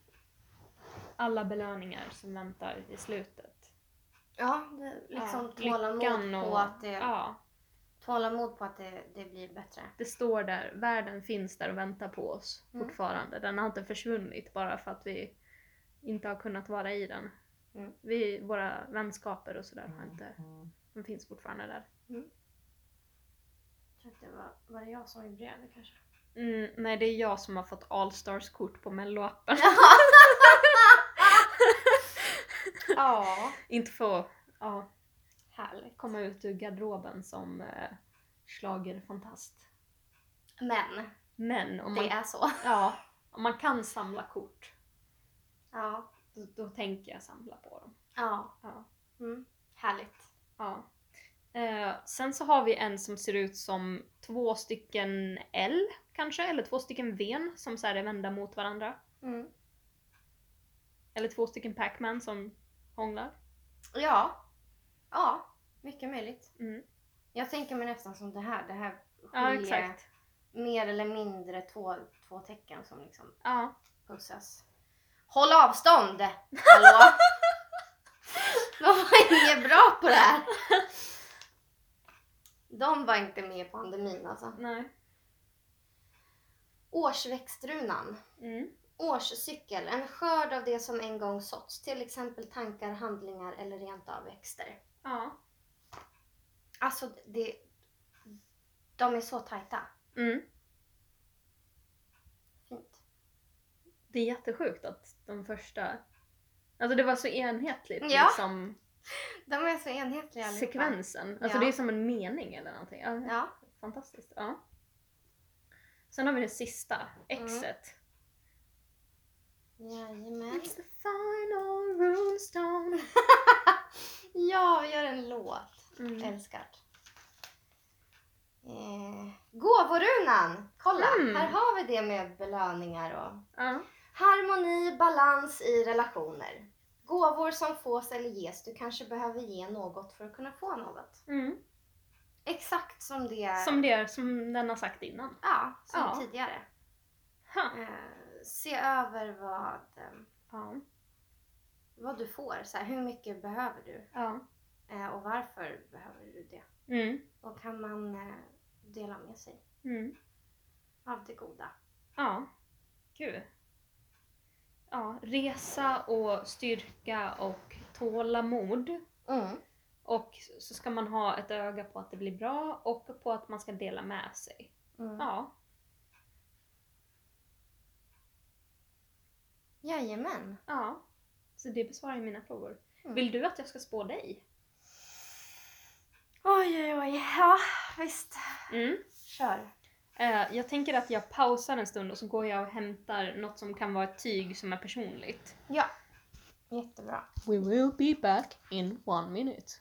Alla belöningar som väntar i slutet. Ja, det, liksom ja. tålamod lyckan på och- att det, Ja, tålamod på att det, det blir bättre. det står där. Världen finns där och väntar på oss Mm. fortfarande. Den har inte försvunnit bara för att vi inte har kunnat vara i den. Mm. Vi, våra vänskaper och sådär har inte... De finns fortfarande där. Jag tror att det var, var det jag som vibrerade kanske? Mm, nej, det är jag som har fått Allstars-kort på melloappen. ja. Inte få ja, Härligt. komma ut ur garderoben som eh, schlagerfantast. Men Men om man, det är så. ja, om man kan samla kort, Ja. då, då tänker jag samla på dem. Ja. Ja. Mm. Härligt. Ja. Eh, sen så har vi en som ser ut som två stycken L kanske, eller två stycken ven som så är vända mot varandra. Mm. Eller två stycken Pac-Man som hånglar. Ja. Ja, mycket möjligt. Mm. Jag tänker mig nästan som det här. Det här Ja, exakt. mer eller mindre två, två tecken som liksom Ja. pussas. Håll avstånd! Hallå! De var inget bra på det här. De var inte med i pandemin alltså. Nej. Årsväxtrunan. Mm. Årscykel, en skörd av det som en gång såtts, till exempel tankar, handlingar eller rent av växter. Ja. Alltså, det, de är så tajta. Mm. Fint. Det är jättesjukt att de första... Alltså det var så enhetligt Ja. liksom De är så enhetliga allihopa. sekvensen. Alltså Ja. det är som en mening eller någonting. Ja, Ja. Fantastiskt. Ja. Sen har vi det sista, Mm. exet. Jajamän. It's the final runestone. Ja, vi gör en låt. Mm. Älskar. Eh, gåvorunan! Kolla, Mm. här har vi det med belöningar och Ja. harmoni, balans i relationer. Gåvor som fås eller ges. Du kanske behöver ge något för att kunna få något. Mm. Exakt som det Som det är, som den har sagt innan. ja, som Ja. tidigare. Ha. Eh, se över vad, eh, Ja. vad du får. Så här, hur mycket behöver du? Ja. Eh, och varför behöver du det? Mm. Och kan man eh, dela med sig Mm. av det goda? Ja. Gud. Ja, resa och styrka och tålamod. Mm. Och så ska man ha ett öga på att det blir bra och på att man ska dela med sig. Mm. Ja. Jajamän. Ja. Så det besvarar ju mina frågor. Mm. Vill du att jag ska spå dig? Oj, oj, oj. Ja, visst. Mm. Kör. Eh, jag tänker att jag pausar en stund och så går jag och hämtar något som kan vara ett tyg som är personligt. Ja. Jättebra. We will be back in one minute.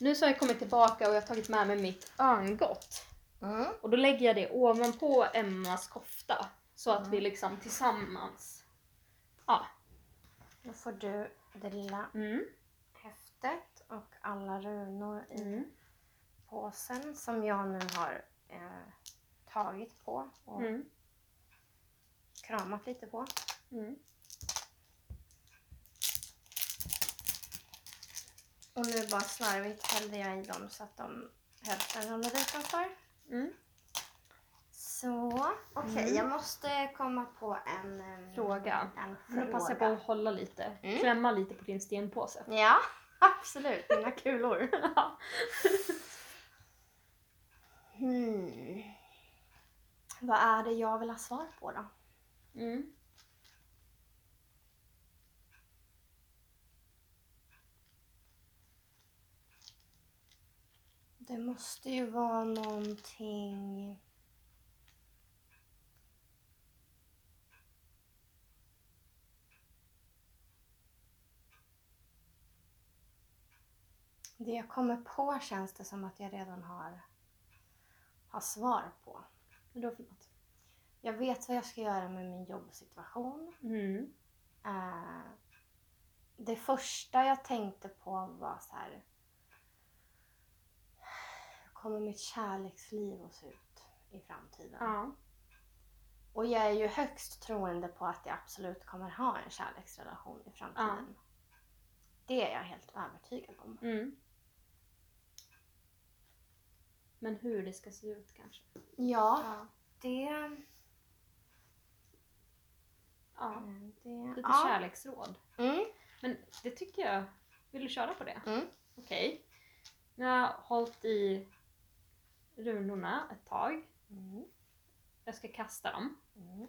Nu så har jag kommit tillbaka och jag har tagit med mig mitt örngott. Mm. Och då lägger jag det ovanpå Emmas kofta. Så att Mm. vi liksom tillsammans... Ja. Då får du det lilla Mm. häftet och alla runor i Mm. påsen som jag nu har eh, tagit på och Mm. kramat lite på. Mm. Och nu bara slarvigt hällde jag i dem så att de hälften ramlade utanför. Mm. Så, okej Mm. jag måste komma på en eh, Fråga. En Nu fråga. passar jag på att hålla lite, Mm. klämma lite på din stenpåse. Ja, absolut. Mina kulor. Hmm. Vad är det jag vill ha svar på då? Mm. Det måste ju vara någonting... Det jag kommer på känns det som att jag redan har, har svar på. Vad då för något? Jag vet vad jag ska göra med min jobbsituation. Mm. Eh, det första jag tänkte på var så här. Hur kommer mitt kärleksliv att se ut i framtiden? Ja. Och jag är ju högst troende på att jag absolut kommer ha en kärleksrelation i framtiden. Det är jag helt övertygad om. Mm. Men hur det ska se ut kanske? Ja, Ja. det... ja. det Lite ja. kärleksråd. Mm, Men det tycker jag. Vill du köra på det? mm. Okej. Nu har jag hållit i runorna ett tag. Mm. Jag ska kasta dem. Mm.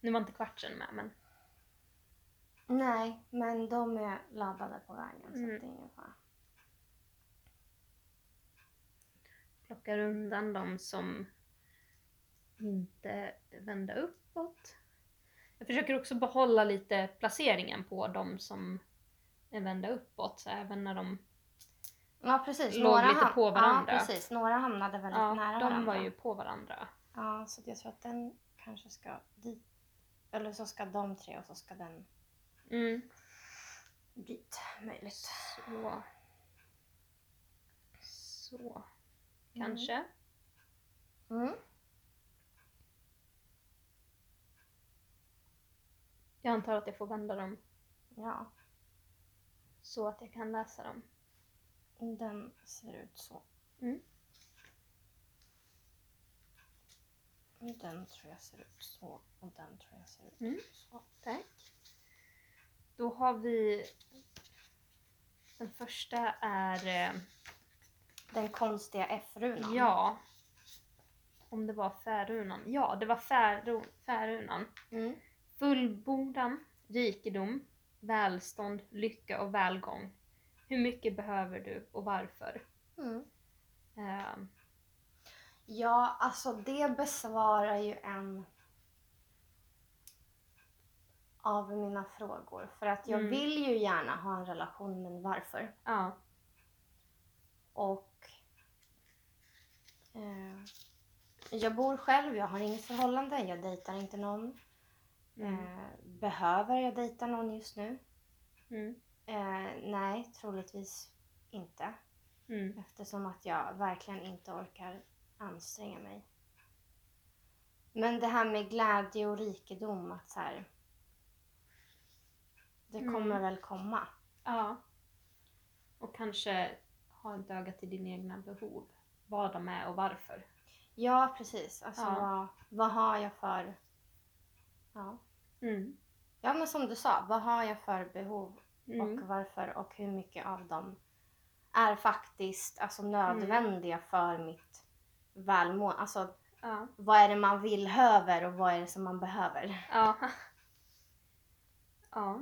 Nu var inte kvartsen med men Nej, men de är laddade på vägen så Mm. att det är ingen fara. plockar undan de som inte vända uppåt. Jag försöker också behålla lite placeringen på de som är vända uppåt, så även när de... Ja precis, Låg några, lite ham- på varandra. Ja, precis. Några hamnade väldigt Ja, nära de varandra. var ju på varandra. Ja, så jag tror att den kanske ska dit. Eller så ska de tre och så ska den Mm. dit. Möjligt. Så. Så. Kanske. Mm. Jag antar att jag får vända dem Ja, så att jag kan läsa dem. den ser ut så. Mm. Den tror jag ser ut så och den tror jag ser ut Mm. så. Tack. Då har vi... Den första är... eh, Den konstiga F-runan. Ja. Om det var färunan. Ja, det var färu, färunan. Mm. Fullbordan, rikedom, välstånd, lycka och välgång. Hur mycket behöver du och varför? Mm. Eh, Ja, alltså det besvarar ju en av mina frågor. För att jag Mm. vill ju gärna ha en relation, men varför? ja. Och eh, jag bor själv, jag har inget förhållande, jag dejtar inte någon. Mm. Eh, behöver jag dejta någon just nu? Mm. Eh, nej, troligtvis inte. Mm. Eftersom att jag verkligen inte orkar anstränga mig. Men det här med glädje och rikedom, att så här, Det Mm. kommer väl komma. Ja. Och kanske ha ett öga till dina egna behov. Vad de är och varför. Ja, precis. Alltså Ja. Vad, vad har jag för... Ja. Mm. ja, men som du sa, vad har jag för behov Mm. och varför och hur mycket av dem är faktiskt alltså, nödvändiga för mitt välmående. Alltså, Ja. vad är det man vill höver och vad är det som man behöver? Ja. ja.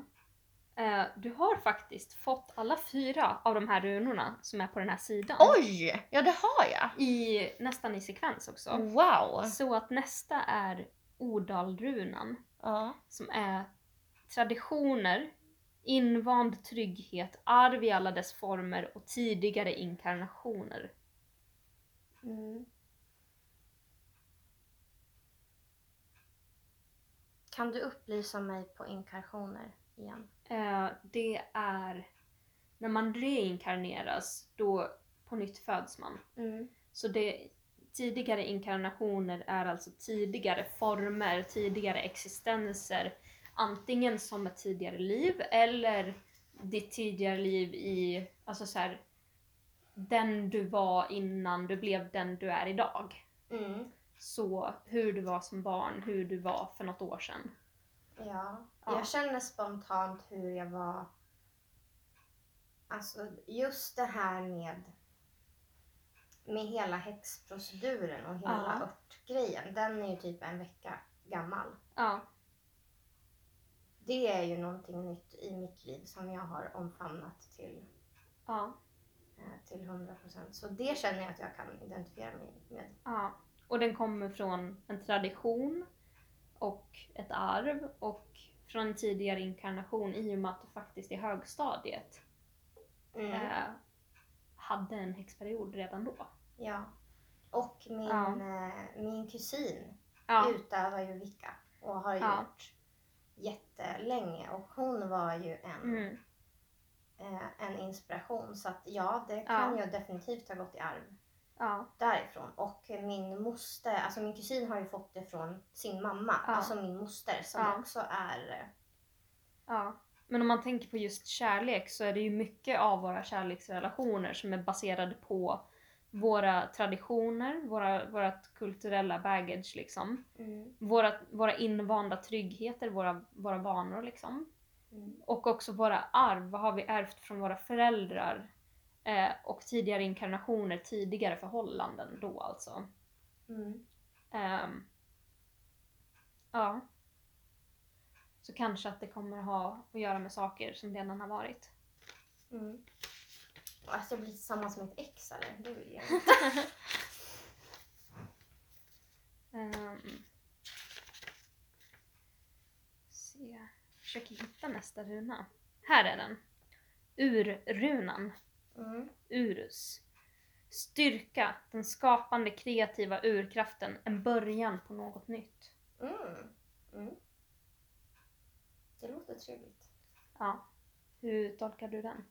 Eh, du har faktiskt fått alla fyra av de här runorna som är på den här sidan. Oj! Ja, det har jag. I, nästan i sekvens också. Wow! Så att nästa är Odalrunan. Ja. Som är traditioner, invand trygghet, arv i alla dess former och tidigare inkarnationer. Mm. Kan du upplysa mig på inkarnationer igen? Eh, det är när man reinkarneras, då på nytt föds man. Mm. Så det, tidigare inkarnationer är alltså tidigare former, tidigare existenser. Antingen som ett tidigare liv eller ditt tidigare liv i, alltså så här, den du var innan du blev den du är idag. Mm. Så hur du var som barn, hur du var för något år sedan. Ja. Ja. Jag känner spontant hur jag var... Alltså just det här med med hela häxproceduren och hela Ja. örtgrejen. Den är ju typ en vecka gammal. Ja, Det är ju någonting nytt i mitt liv som jag har omfamnat till, ja, eh, till 100%. Så det känner jag att jag kan identifiera mig med. ja. Och den kommer från en tradition och ett arv och från en tidigare inkarnation i och med att du faktiskt i högstadiet Mm. eh, hade en häxperiod redan då. Ja. Och min, Ja. eh, min kusin Ja, utövar ju Wicca och har Ja. gjort jättelänge. Och hon var ju en, mm, eh, en inspiration. Så att ja, det kan ju definitivt ha gått i arv ja, därifrån. Och min moster, alltså min kusin har ju fått det från sin mamma. Ja. Alltså min moster som Ja. också är... eh, ja. Men om man tänker på just kärlek så är det ju mycket av våra kärleksrelationer som är baserade på våra traditioner, våra, vårat kulturella baggage liksom. Mm. Våra, våra invanda tryggheter, våra, våra vanor liksom. Mm. Och också våra arv, vad har vi ärvt från våra föräldrar? Eh, och tidigare inkarnationer, tidigare förhållanden då alltså. Mm. Ehm, ja. Så kanske att det kommer ha att göra med saker som redan har varit. Mm. Jag blir tillsammans med ett ex eller? Det vill jag inte. Um, se. Försöker hitta nästa runa. Här är den. Urrunan. Mm. Urus. Styrka, den skapande kreativa urkraften, en början på något nytt. Mm. Mm. Det låter trevligt. Ja. Hur tolkar du den?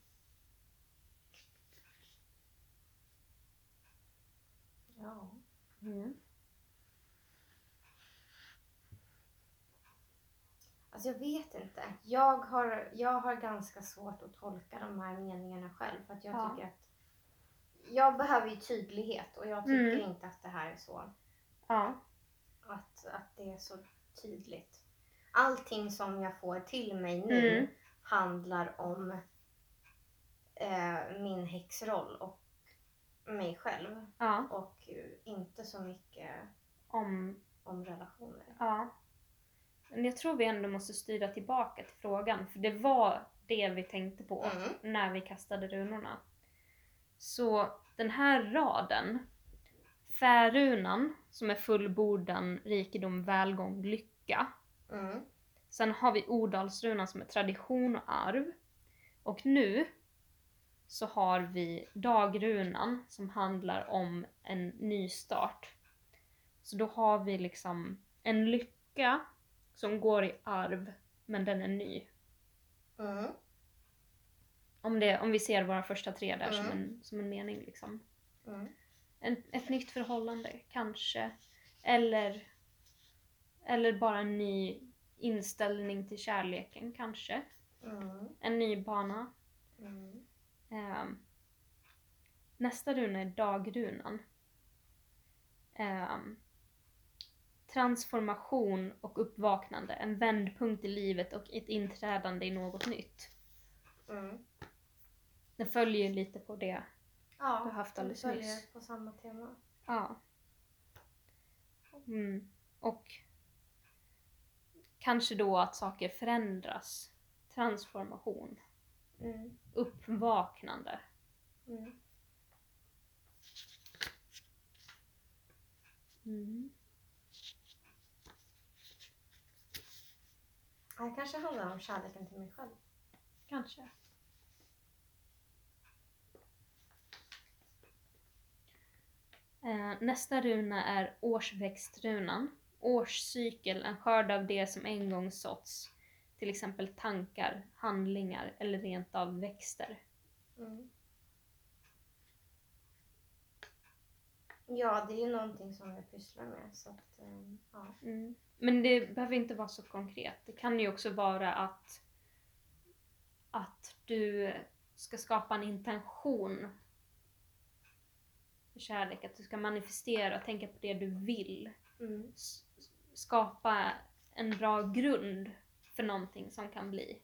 Ja. Mm. Alltså jag vet inte. Jag har, jag har ganska svårt att tolka de här meningarna själv. För att jag Ja. tycker att jag behöver ju tydlighet och jag tycker Mm. inte att det här är så. Ja. Att, att det är så tydligt. Allting som jag får till mig nu Mm. handlar om eh, min häxroll och mig själv. Ja. Och inte så mycket Om om relationer. Ja. Men jag tror vi ändå måste styra tillbaka till frågan, för det var det vi tänkte på Mm. när vi kastade runorna. Så den här raden, Färunan, som är fullbordan, rikedom, välgång, lycka. Mm. Sen har vi Odalsrunan som är tradition och arv. Och nu så har vi Dagrunan som handlar om en ny start. Så då har vi liksom en lycka som går i arv, men den är ny. Mm. Om, det, om vi ser våra första tre där som, Mm. en, som en mening liksom. Mm. En, ett nytt förhållande, kanske. Eller, eller bara en ny inställning till kärleken, kanske. Mm. En ny bana. Ehm, nästa runa är dagrunan. Ehm, transformation och uppvaknande. En vändpunkt i livet och ett inträdande i något nytt. Mm. Den följer ju lite på det. Ja, Du har haft de alldeles följer nyss. på samma tema. Ja. Mm. Och kanske då att saker förändras. Transformation. Mm. Uppvaknande. Mm. Det kanske handlar om kärleken till mig själv. Kanske. Eh, nästa runa är årsväxtrunan. Årscykel, en skörd av det som en gång såtts. Till exempel tankar, handlingar eller rent av växter. Mm. Ja, det är ju någonting som jag pysslar med. Så att, ehm, ja. Mm. Men det behöver inte vara så konkret. Det kan ju också vara att, att du ska skapa en intention för kärlek. Att du ska manifestera och tänka på det du vill. Mm. Skapa en bra grund för någonting som kan bli.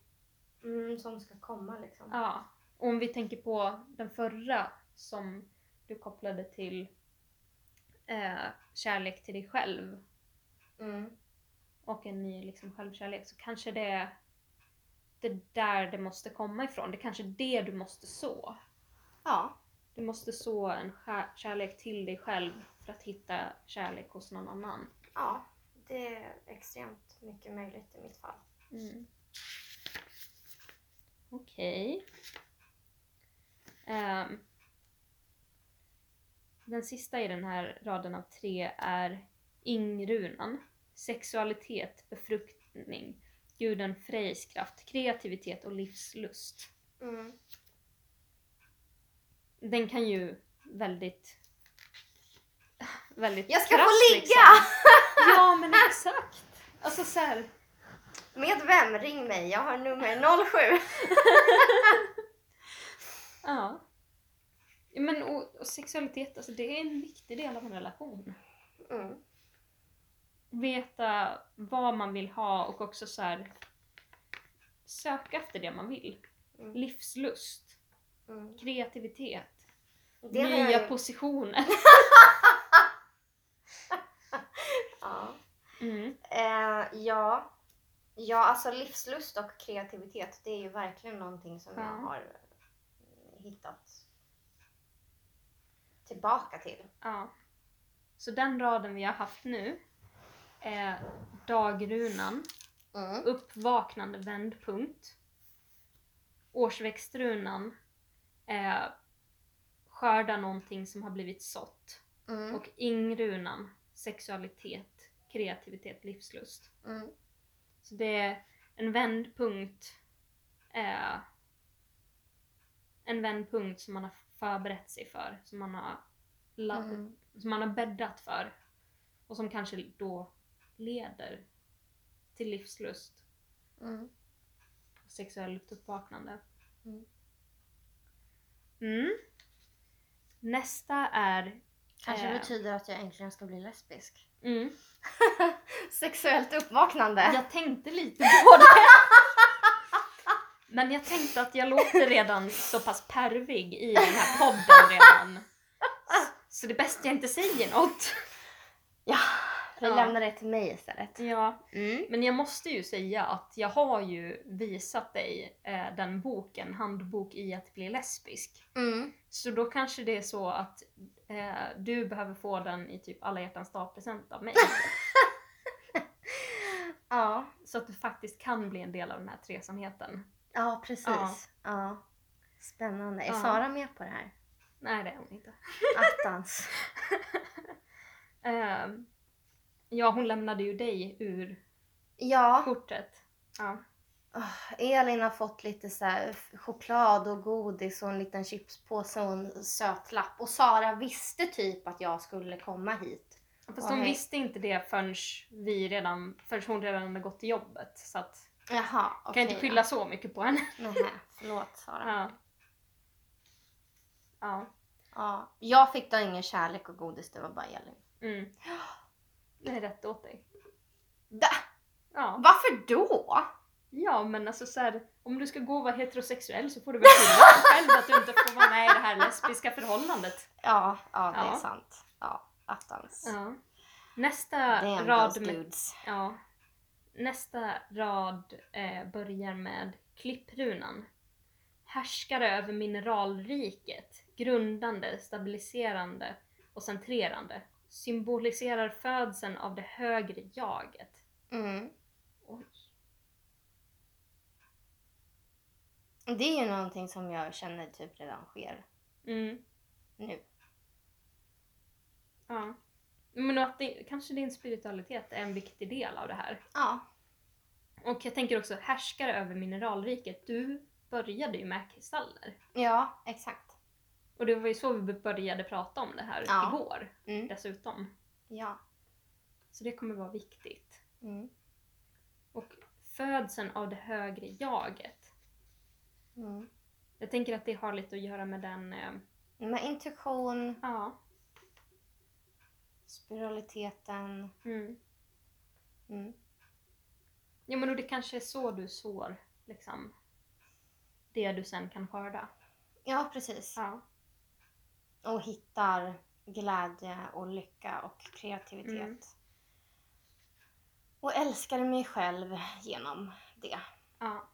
Mm, som ska komma liksom. Ja. Och om vi tänker på den förra som du kopplade till eh, kärlek till dig själv Mm. och en ny liksom, självkärlek så kanske det är det där det måste komma ifrån. Det är kanske det du måste så. Ja. Du måste så en kärlek till dig själv för att hitta kärlek hos någon annan. ja, det är extremt mycket möjligt i mitt fall. Mm. Okej. Ehm. Den sista i den här raden av tre är Ingrunan. Sexualitet, befruktning, guden Frejs kraft, kreativitet och livslust. Mm. Den kan ju väldigt... Väldigt Jag ska få krass, ligga! liksom. Ja men exakt! Alltså såhär... Med vem? Ring mig. Jag har nummer 07. Ja. Men och, och sexualitet, alltså det är en viktig del av en relation. Mm. Veta vad man vill ha och också så här söka efter det man vill. Mm. Livslust, Mm. kreativitet, Det jag nya ju- positioner. Ja. Mm. Eh, ja. ja, alltså livslust och kreativitet det är ju verkligen någonting som Ja. jag har hittat tillbaka till. Ja. Så den raden vi har haft nu är dagrunan, Mm. uppvaknande vändpunkt. Årsväxtrunan är skörda någonting som har blivit sått. Mm. Och ingrunan, sexualitet, kreativitet, livslust. Mm. Så det är en vändpunkt. Eh, en vändpunkt som man har förberett sig för. Som man har, Mm. som man har bäddat för. Och som kanske då leder till livslust Mm. sexuellt uppvaknande. Mm. Mm. Nästa är... Kanske eh, betyder att jag äntligen ska bli lesbisk. Mm, Sexuellt uppvaknande. jag tänkte lite på det. Men jag tänkte att jag låter redan så pass pervig i den här podden redan. Så det är bäst jag inte säger något. Ja, vi Ja. lämnar det till mig istället. Ja, Mm. men jag måste ju säga att jag har ju visat dig eh, den boken, Handbok i att bli lesbisk. Mm. Så då kanske det är så att eh, du behöver få den i typ alla hjärtans dag-present av mig. Ja. så att du faktiskt kan bli en del av den här tresamheten. Ja, precis. Ja. Spännande. Är Ja. Sara med på det här? Nej, det är hon inte. Attans. Eh, ja, hon lämnade ju dig ur Ja, kortet. Ja. Åh, Elin har fått lite så choklad och godis och en liten chipspåse och en sötlapp. Och Sara visste typ att jag skulle komma hit. Fast hon visste inte det förrän, vi redan, förrän hon redan hade gått till jobbet. Så att, Jaha, kan okej. inte skylla så mycket på henne. Nähä, förlåt Sara. Ja. Ja. Ja, jag fick då ingen kärlek och godis, det var bara Elin. Mm. Det är rätt åt dig. Da, Ja. varför då? Ja men alltså så här, om du ska gå och vara heterosexuell så får du väl skylla dig själv att du inte får vara med i det här lesbiska förhållandet. Ja, ja det Ja. är sant. Ja, attans. Ja. Nästa Damn rad med, dudes. ja. Nästa rad eh, börjar med klipprunan. Härskare över mineralriket, grundande, stabiliserande och centrerande. Symboliserar födseln av det högre jaget. Mm. Oj. Det är ju någonting som jag känner typ redan sker Mm. nu. Ja. Men att det, kanske din spiritualitet är en viktig del av det här. Ja. Och jag tänker också härskare över mineralriket. Du började ju med kristaller. Ja, exakt. Och det var ju så vi började prata om det här Ja. igår Mm. dessutom. Ja. Så det kommer vara viktigt. Mm. Och födseln av det högre jaget. Mm. Jag tänker att det har lite att göra med den... Eh, Med intuition, ja. Spiritualiteten. Mm. Mm. Ja men och det kanske är så du sår liksom det du sen kan skörda. Ja, precis. Ja. Och hittar glädje och lycka och kreativitet. Mm. Och älskar mig själv genom det. ja.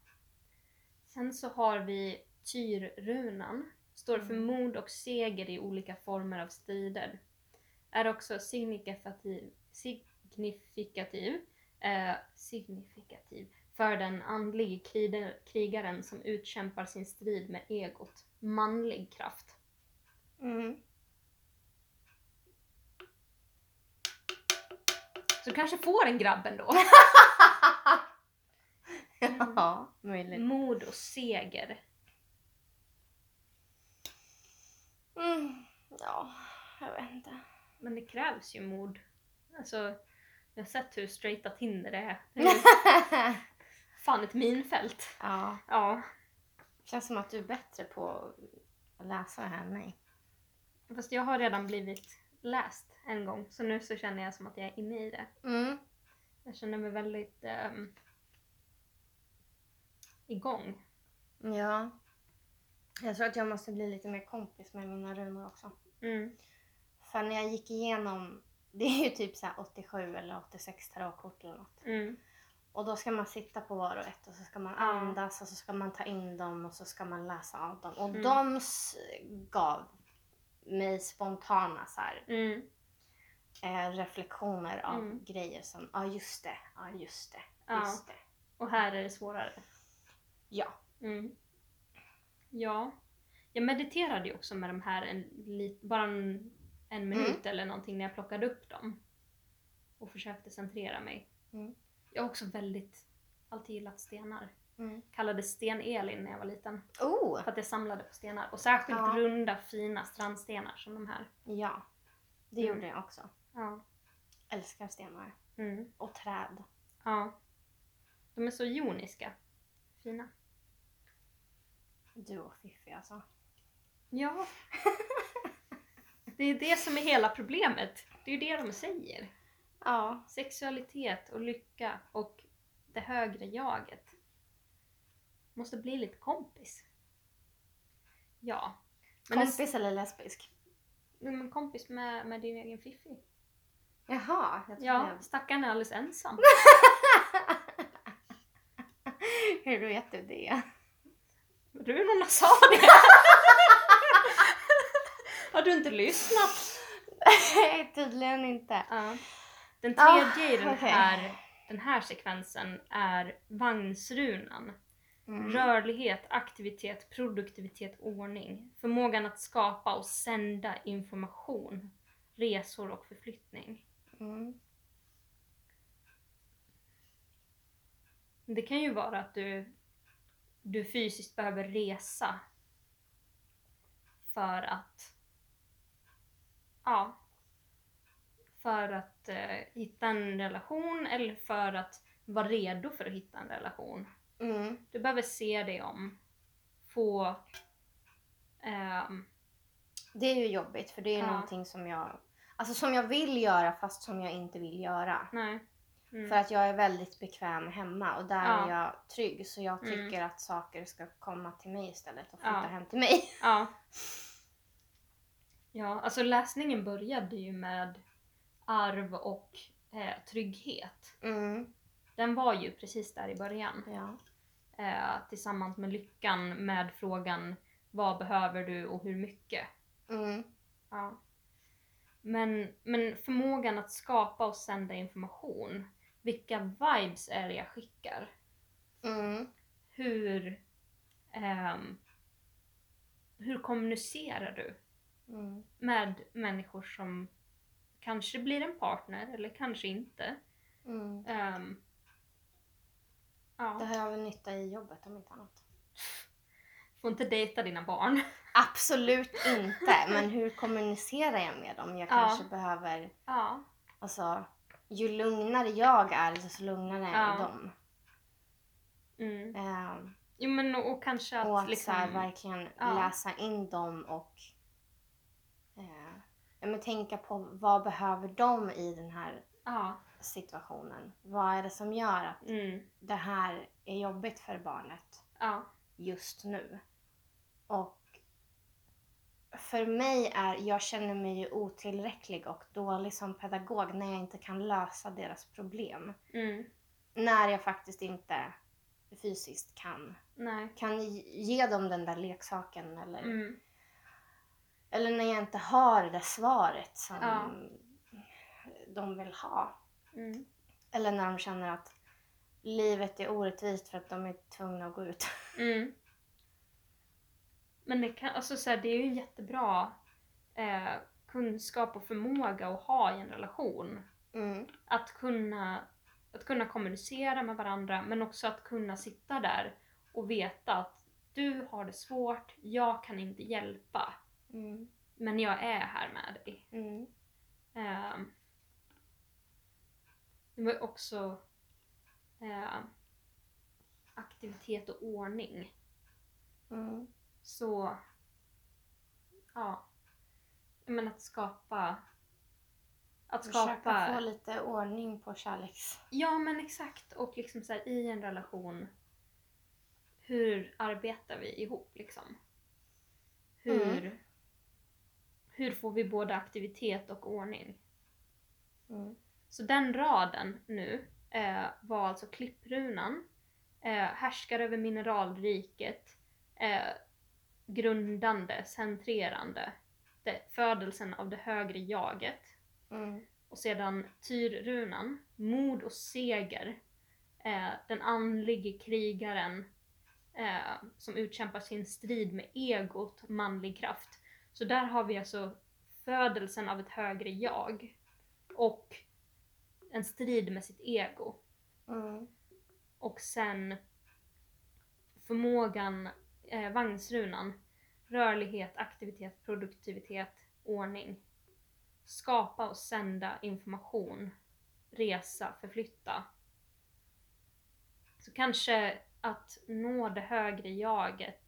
Sen så har vi Tyrrunan. Står för Mm. mod och seger i olika former av strider. Är också signifikativ, signifikativ, eh, signifikativ för den andlige krigaren som utkämpar sin strid med egot. Manlig kraft. Mm. Så du kanske får en grabb ändå. ja, möjligt. Mod och seger. Mm. Ja, jag vet inte. Men det krävs ju mod. Alltså, jag har sett hur straighta Tinder är. Det är fan ett minfält. ja, Ja. känns som att du är bättre på att läsa det här än mig. Fast jag har redan blivit läst en gång. Så nu så känner jag som att jag är inne i det. Mm. Jag känner mig väldigt... ehm, igång. Ja. Jag tror att jag måste bli lite mer kompis med mina runor också. Mm. För när jag gick igenom, det är ju typ så här 87 eller 86 tarotkort eller något. Mm. Och då ska man sitta på var och ett och så ska man andas och så ska man ta in dem och så ska man läsa av dem. Och Mm. de gav mig spontana så här, Mm. eh, reflektioner av Mm. grejer som, ja just det, ja just det, Ja. just det. Och här är det svårare. Ja. Mm. Ja. Jag mediterade ju också med de här en, bara en, en minut Mm. eller någonting när jag plockade upp dem. Och försökte centrera mig. Mm. Jag har också väldigt, alltid gillat stenar. Mm. Kallades Sten-Elin när jag var liten. Oh! För att jag samlade på stenar. Och särskilt Ja. runda fina strandstenar som de här. Ja, det Mm. gjorde jag också. Ja. Älskar stenar. Mm. Och träd. Ja. De är så joniska. Fina. Du och Fiffi alltså. Ja. Det är det som är hela problemet. Det är ju det de säger. Ja. Sexualitet och lycka och det högre jaget. Måste bli lite kompis. Ja. Men Kompis eller lesbisk? En, men kompis med, med din egen fiffi. Jaha, jag Ja, stackaren är alldeles ensam. Hur vet du det? Runorna sa det! Har du inte lyssnat? Nej, tydligen inte. Ja. Den Ah, tredje i den okej. här, den här sekvensen är vagnsrunan. Mm. Rörlighet, aktivitet, produktivitet, ordning. Förmågan att skapa och sända information. Resor och förflyttning. Mm. Det kan ju vara att du, du fysiskt behöver resa för att ja, för att eh, hitta en relation eller för att vara redo för att hitta en relation. Mm. Du behöver se dig om, få ehm, Det är ju jobbigt för det är Ja. någonting som jag Alltså som jag vill göra fast som jag inte vill göra. nej. Mm. För att jag är väldigt bekväm hemma och där Ja. är jag trygg. Så jag tycker Mm. att saker ska komma till mig istället och flytta Ja. hem till mig. Ja. Ja, alltså läsningen började ju med arv och eh, trygghet. Mm. Den var ju precis där i början. Ja. Eh, tillsammans med lyckan med frågan vad behöver du och hur mycket? Mm. Ja. Men, men förmågan att skapa och sända information. Vilka vibes är det jag skickar? Mm. Hur, ehm, hur kommunicerar du Mm. med människor som kanske blir en partner eller kanske inte? Mm. Det ja, har jag väl nytta i jobbet om inte annat. får inte dejta dina barn. Absolut inte. Men hur kommunicerar jag med dem? Jag Ja. kanske behöver, Ja, alltså ju lugnare jag är desto lugnare är Ja. de. mm. Ehm, Jo men och, och kanske att, och att liksom... så här, verkligen ja. läsa in dem och ja, men tänka på vad behöver de i den här Ja, situationen? Vad är det som gör att mm, det här är jobbigt för barnet ja, just nu? Och för mig är, jag känner mig ju otillräcklig och dålig som pedagog när jag inte kan lösa deras problem. mm, När jag faktiskt inte fysiskt kan, nej, kan ge dem den där leksaken eller mm, Eller när jag inte har det där svaret som Ja. de vill ha. mm. Eller när de känner att livet är orättvist för att de är tvungna att gå ut. Mm. Men det, kan, alltså så här, det är ju en jättebra eh, kunskap och förmåga att ha i en relation. Mm. Att kunna, att kunna kommunicera med varandra men också att kunna sitta där och veta att du har det svårt, jag kan inte hjälpa. Mm. Men jag är här med dig. Mm. Ehm, det var också eh, aktivitet och ordning. Mm. Så, ja. Men att skapa... Att Försöka skapa... få lite ordning på kärleks... Ja men exakt. Och liksom så här, i en relation. hur arbetar vi ihop liksom? Hur, hur får vi både aktivitet och ordning? Mm. Så den raden nu eh, var alltså klipprunan, eh, härskar över mineralriket, eh, grundande, centrerande, det, födelsen av det högre jaget. Mm. Och sedan tyrrunan, mod och seger, eh, den andlige krigaren eh, som utkämpar sin strid med egot, manlig kraft. Så där har vi alltså födelsen av ett högre jag och en strid med sitt ego. Mm. Och sen förmågan, eh, vagnsrunan, rörlighet, aktivitet, produktivitet, ordning. Skapa och sända information, resa, förflytta. Så kanske att nå det högre jaget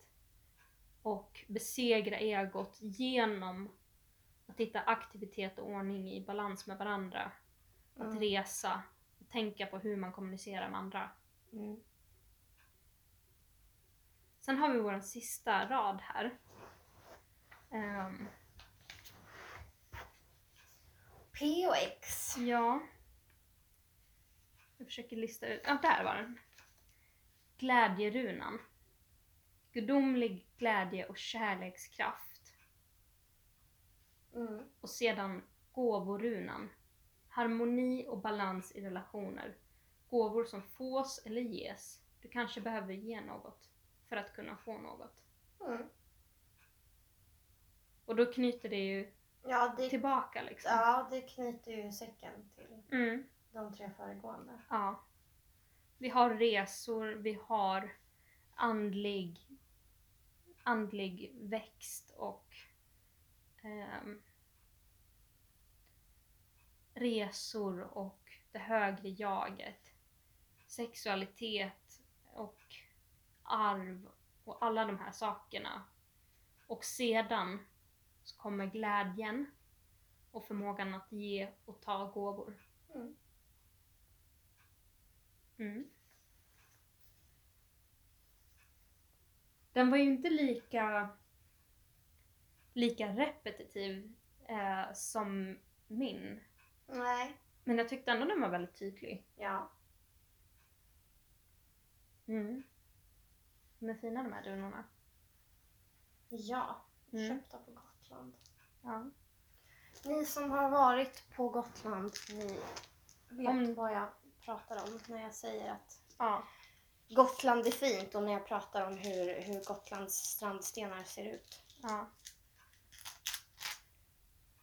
och besegra egot genom att hitta aktivitet och ordning i balans med varandra. Att Mm. resa och tänka på hur man kommunicerar med andra. Mm. Sen har vi vår sista rad här. Ehm, P och X. ja. Jag försöker lista ut. Ja, där var den. Glädjerunan. Gudomlig glädje och kärlekskraft. Mm. Och sedan gåvorunan. Harmoni och balans i relationer. Gåvor som fås eller ges. Du kanske behöver ge något för att kunna få något. Mm. Och då knyter det ju Ja, det, tillbaka liksom. ja, det knyter ju säcken till Mm, de tre föregående. ja. Vi har resor, vi har andlig, andlig växt och ehm, resor och det högre jaget. Sexualitet och arv och alla de här sakerna. Och sedan så kommer glädjen och förmågan att ge och ta gåvor. Mm. Mm. Den var ju inte lika, lika repetitiv eh, som min. Nej. Men jag tyckte ändå den var väldigt tydlig. Ja. Mm. De är fina de här runorna. Ja. Mm. Köpta på Gotland. Ja. Ni som har varit på Gotland, ni vet Om- vad jag pratar om när jag säger att ja. Gotland är fint och när jag pratar om hur, hur Gotlands strandstenar ser ut. ja.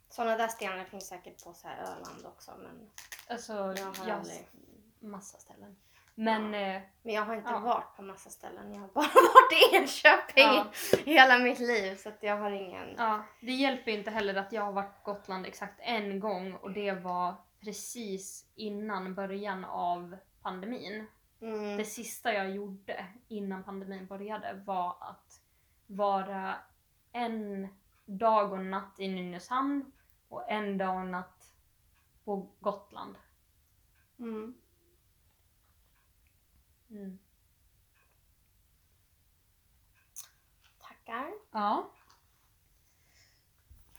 Sådana där stenar finns säkert på så här Öland också men, Alltså, Jag jag har har aldrig- massa ställen. Men, eh, men jag har inte Ja. varit på massa ställen. Jag har bara varit i Enköping Ja. hela mitt liv så att jag har ingen... ja, det hjälper inte heller att jag har varit på Gotland exakt en gång och det var precis innan början av pandemin. Mm. Det sista jag gjorde innan pandemin började var att vara en dag och natt i Nynäshamn och en dag och natt på Gotland. Mm. Mm. Tackar. Ja.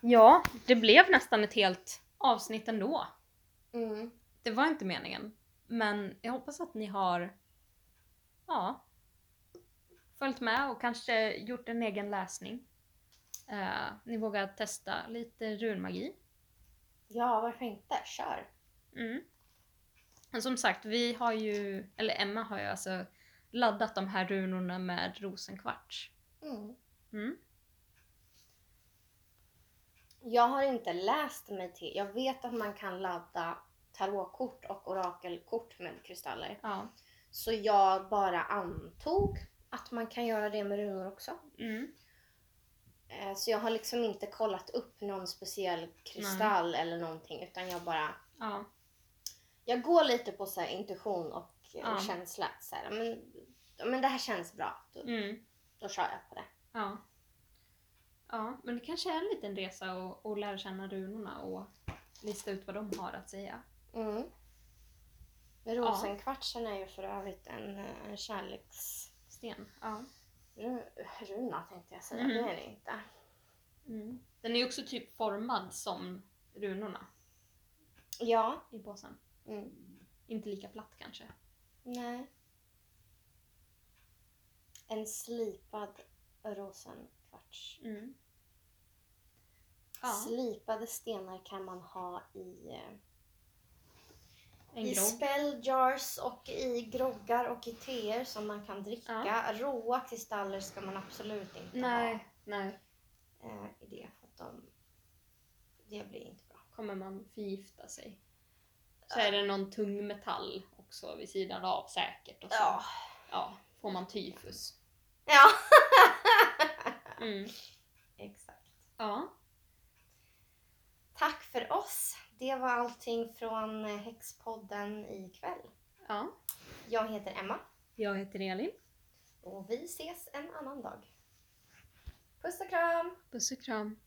Ja, det blev nästan ett helt avsnitt ändå. Mm. Det var inte meningen. Men jag hoppas att ni har ja, följt med och kanske gjort en egen läsning. Eh, ni vågar testa lite runmagi. Ja, varför inte? Kör. Mm. Men som sagt, vi har ju, eller Emma har ju alltså laddat de här runorna med rosenkvarts. Mm. Mm. Jag har inte läst mig till. Jag vet att man kan ladda tarotkort och orakelkort med kristaller. Ja. Så jag bara antog att man kan göra det med runor också. Mm. Eh, Så jag har liksom inte kollat upp någon speciell kristall eller någonting utan jag bara Ja. jag går lite på så intuition och Ja. känsla. Så här, men, men det här känns bra. Då, Mm. då kör jag på det. Ja. Ja, men det kanske är en liten resa att lära känna runorna och lista ut vad de har att säga. Mm. Rosenkvartsen är ju för övrigt en, eh, en kärleks... sten. Ja. Ru- Runa tänkte jag säga, Mm. det är det inte. Mm. Den är ju också typ formad som runorna Ja. i påsen. Mm. Inte lika platt kanske. Nej. En slipad rosenkvarts. Mm. Ja, Slipade stenar kan man ha i, eh, i grogg. spell jars och i groggar och i teer som man kan dricka. Råa kristaller ska man absolut inte Nej, nej. ha eh, i det. För att de, det blir inte bra. Kommer man förgifta sig. Så är det någon tung metall också vid sidan av säkert. Och så Ja. ja, får man tyfus. Ja. Mm. Exakt. Ja. Tack för oss. Det var allting från eh, Häxpodden ikväll. ja. Jag heter Emma Jag heter Elin. och vi ses en annan dag. Puss och kram! Puss och kram.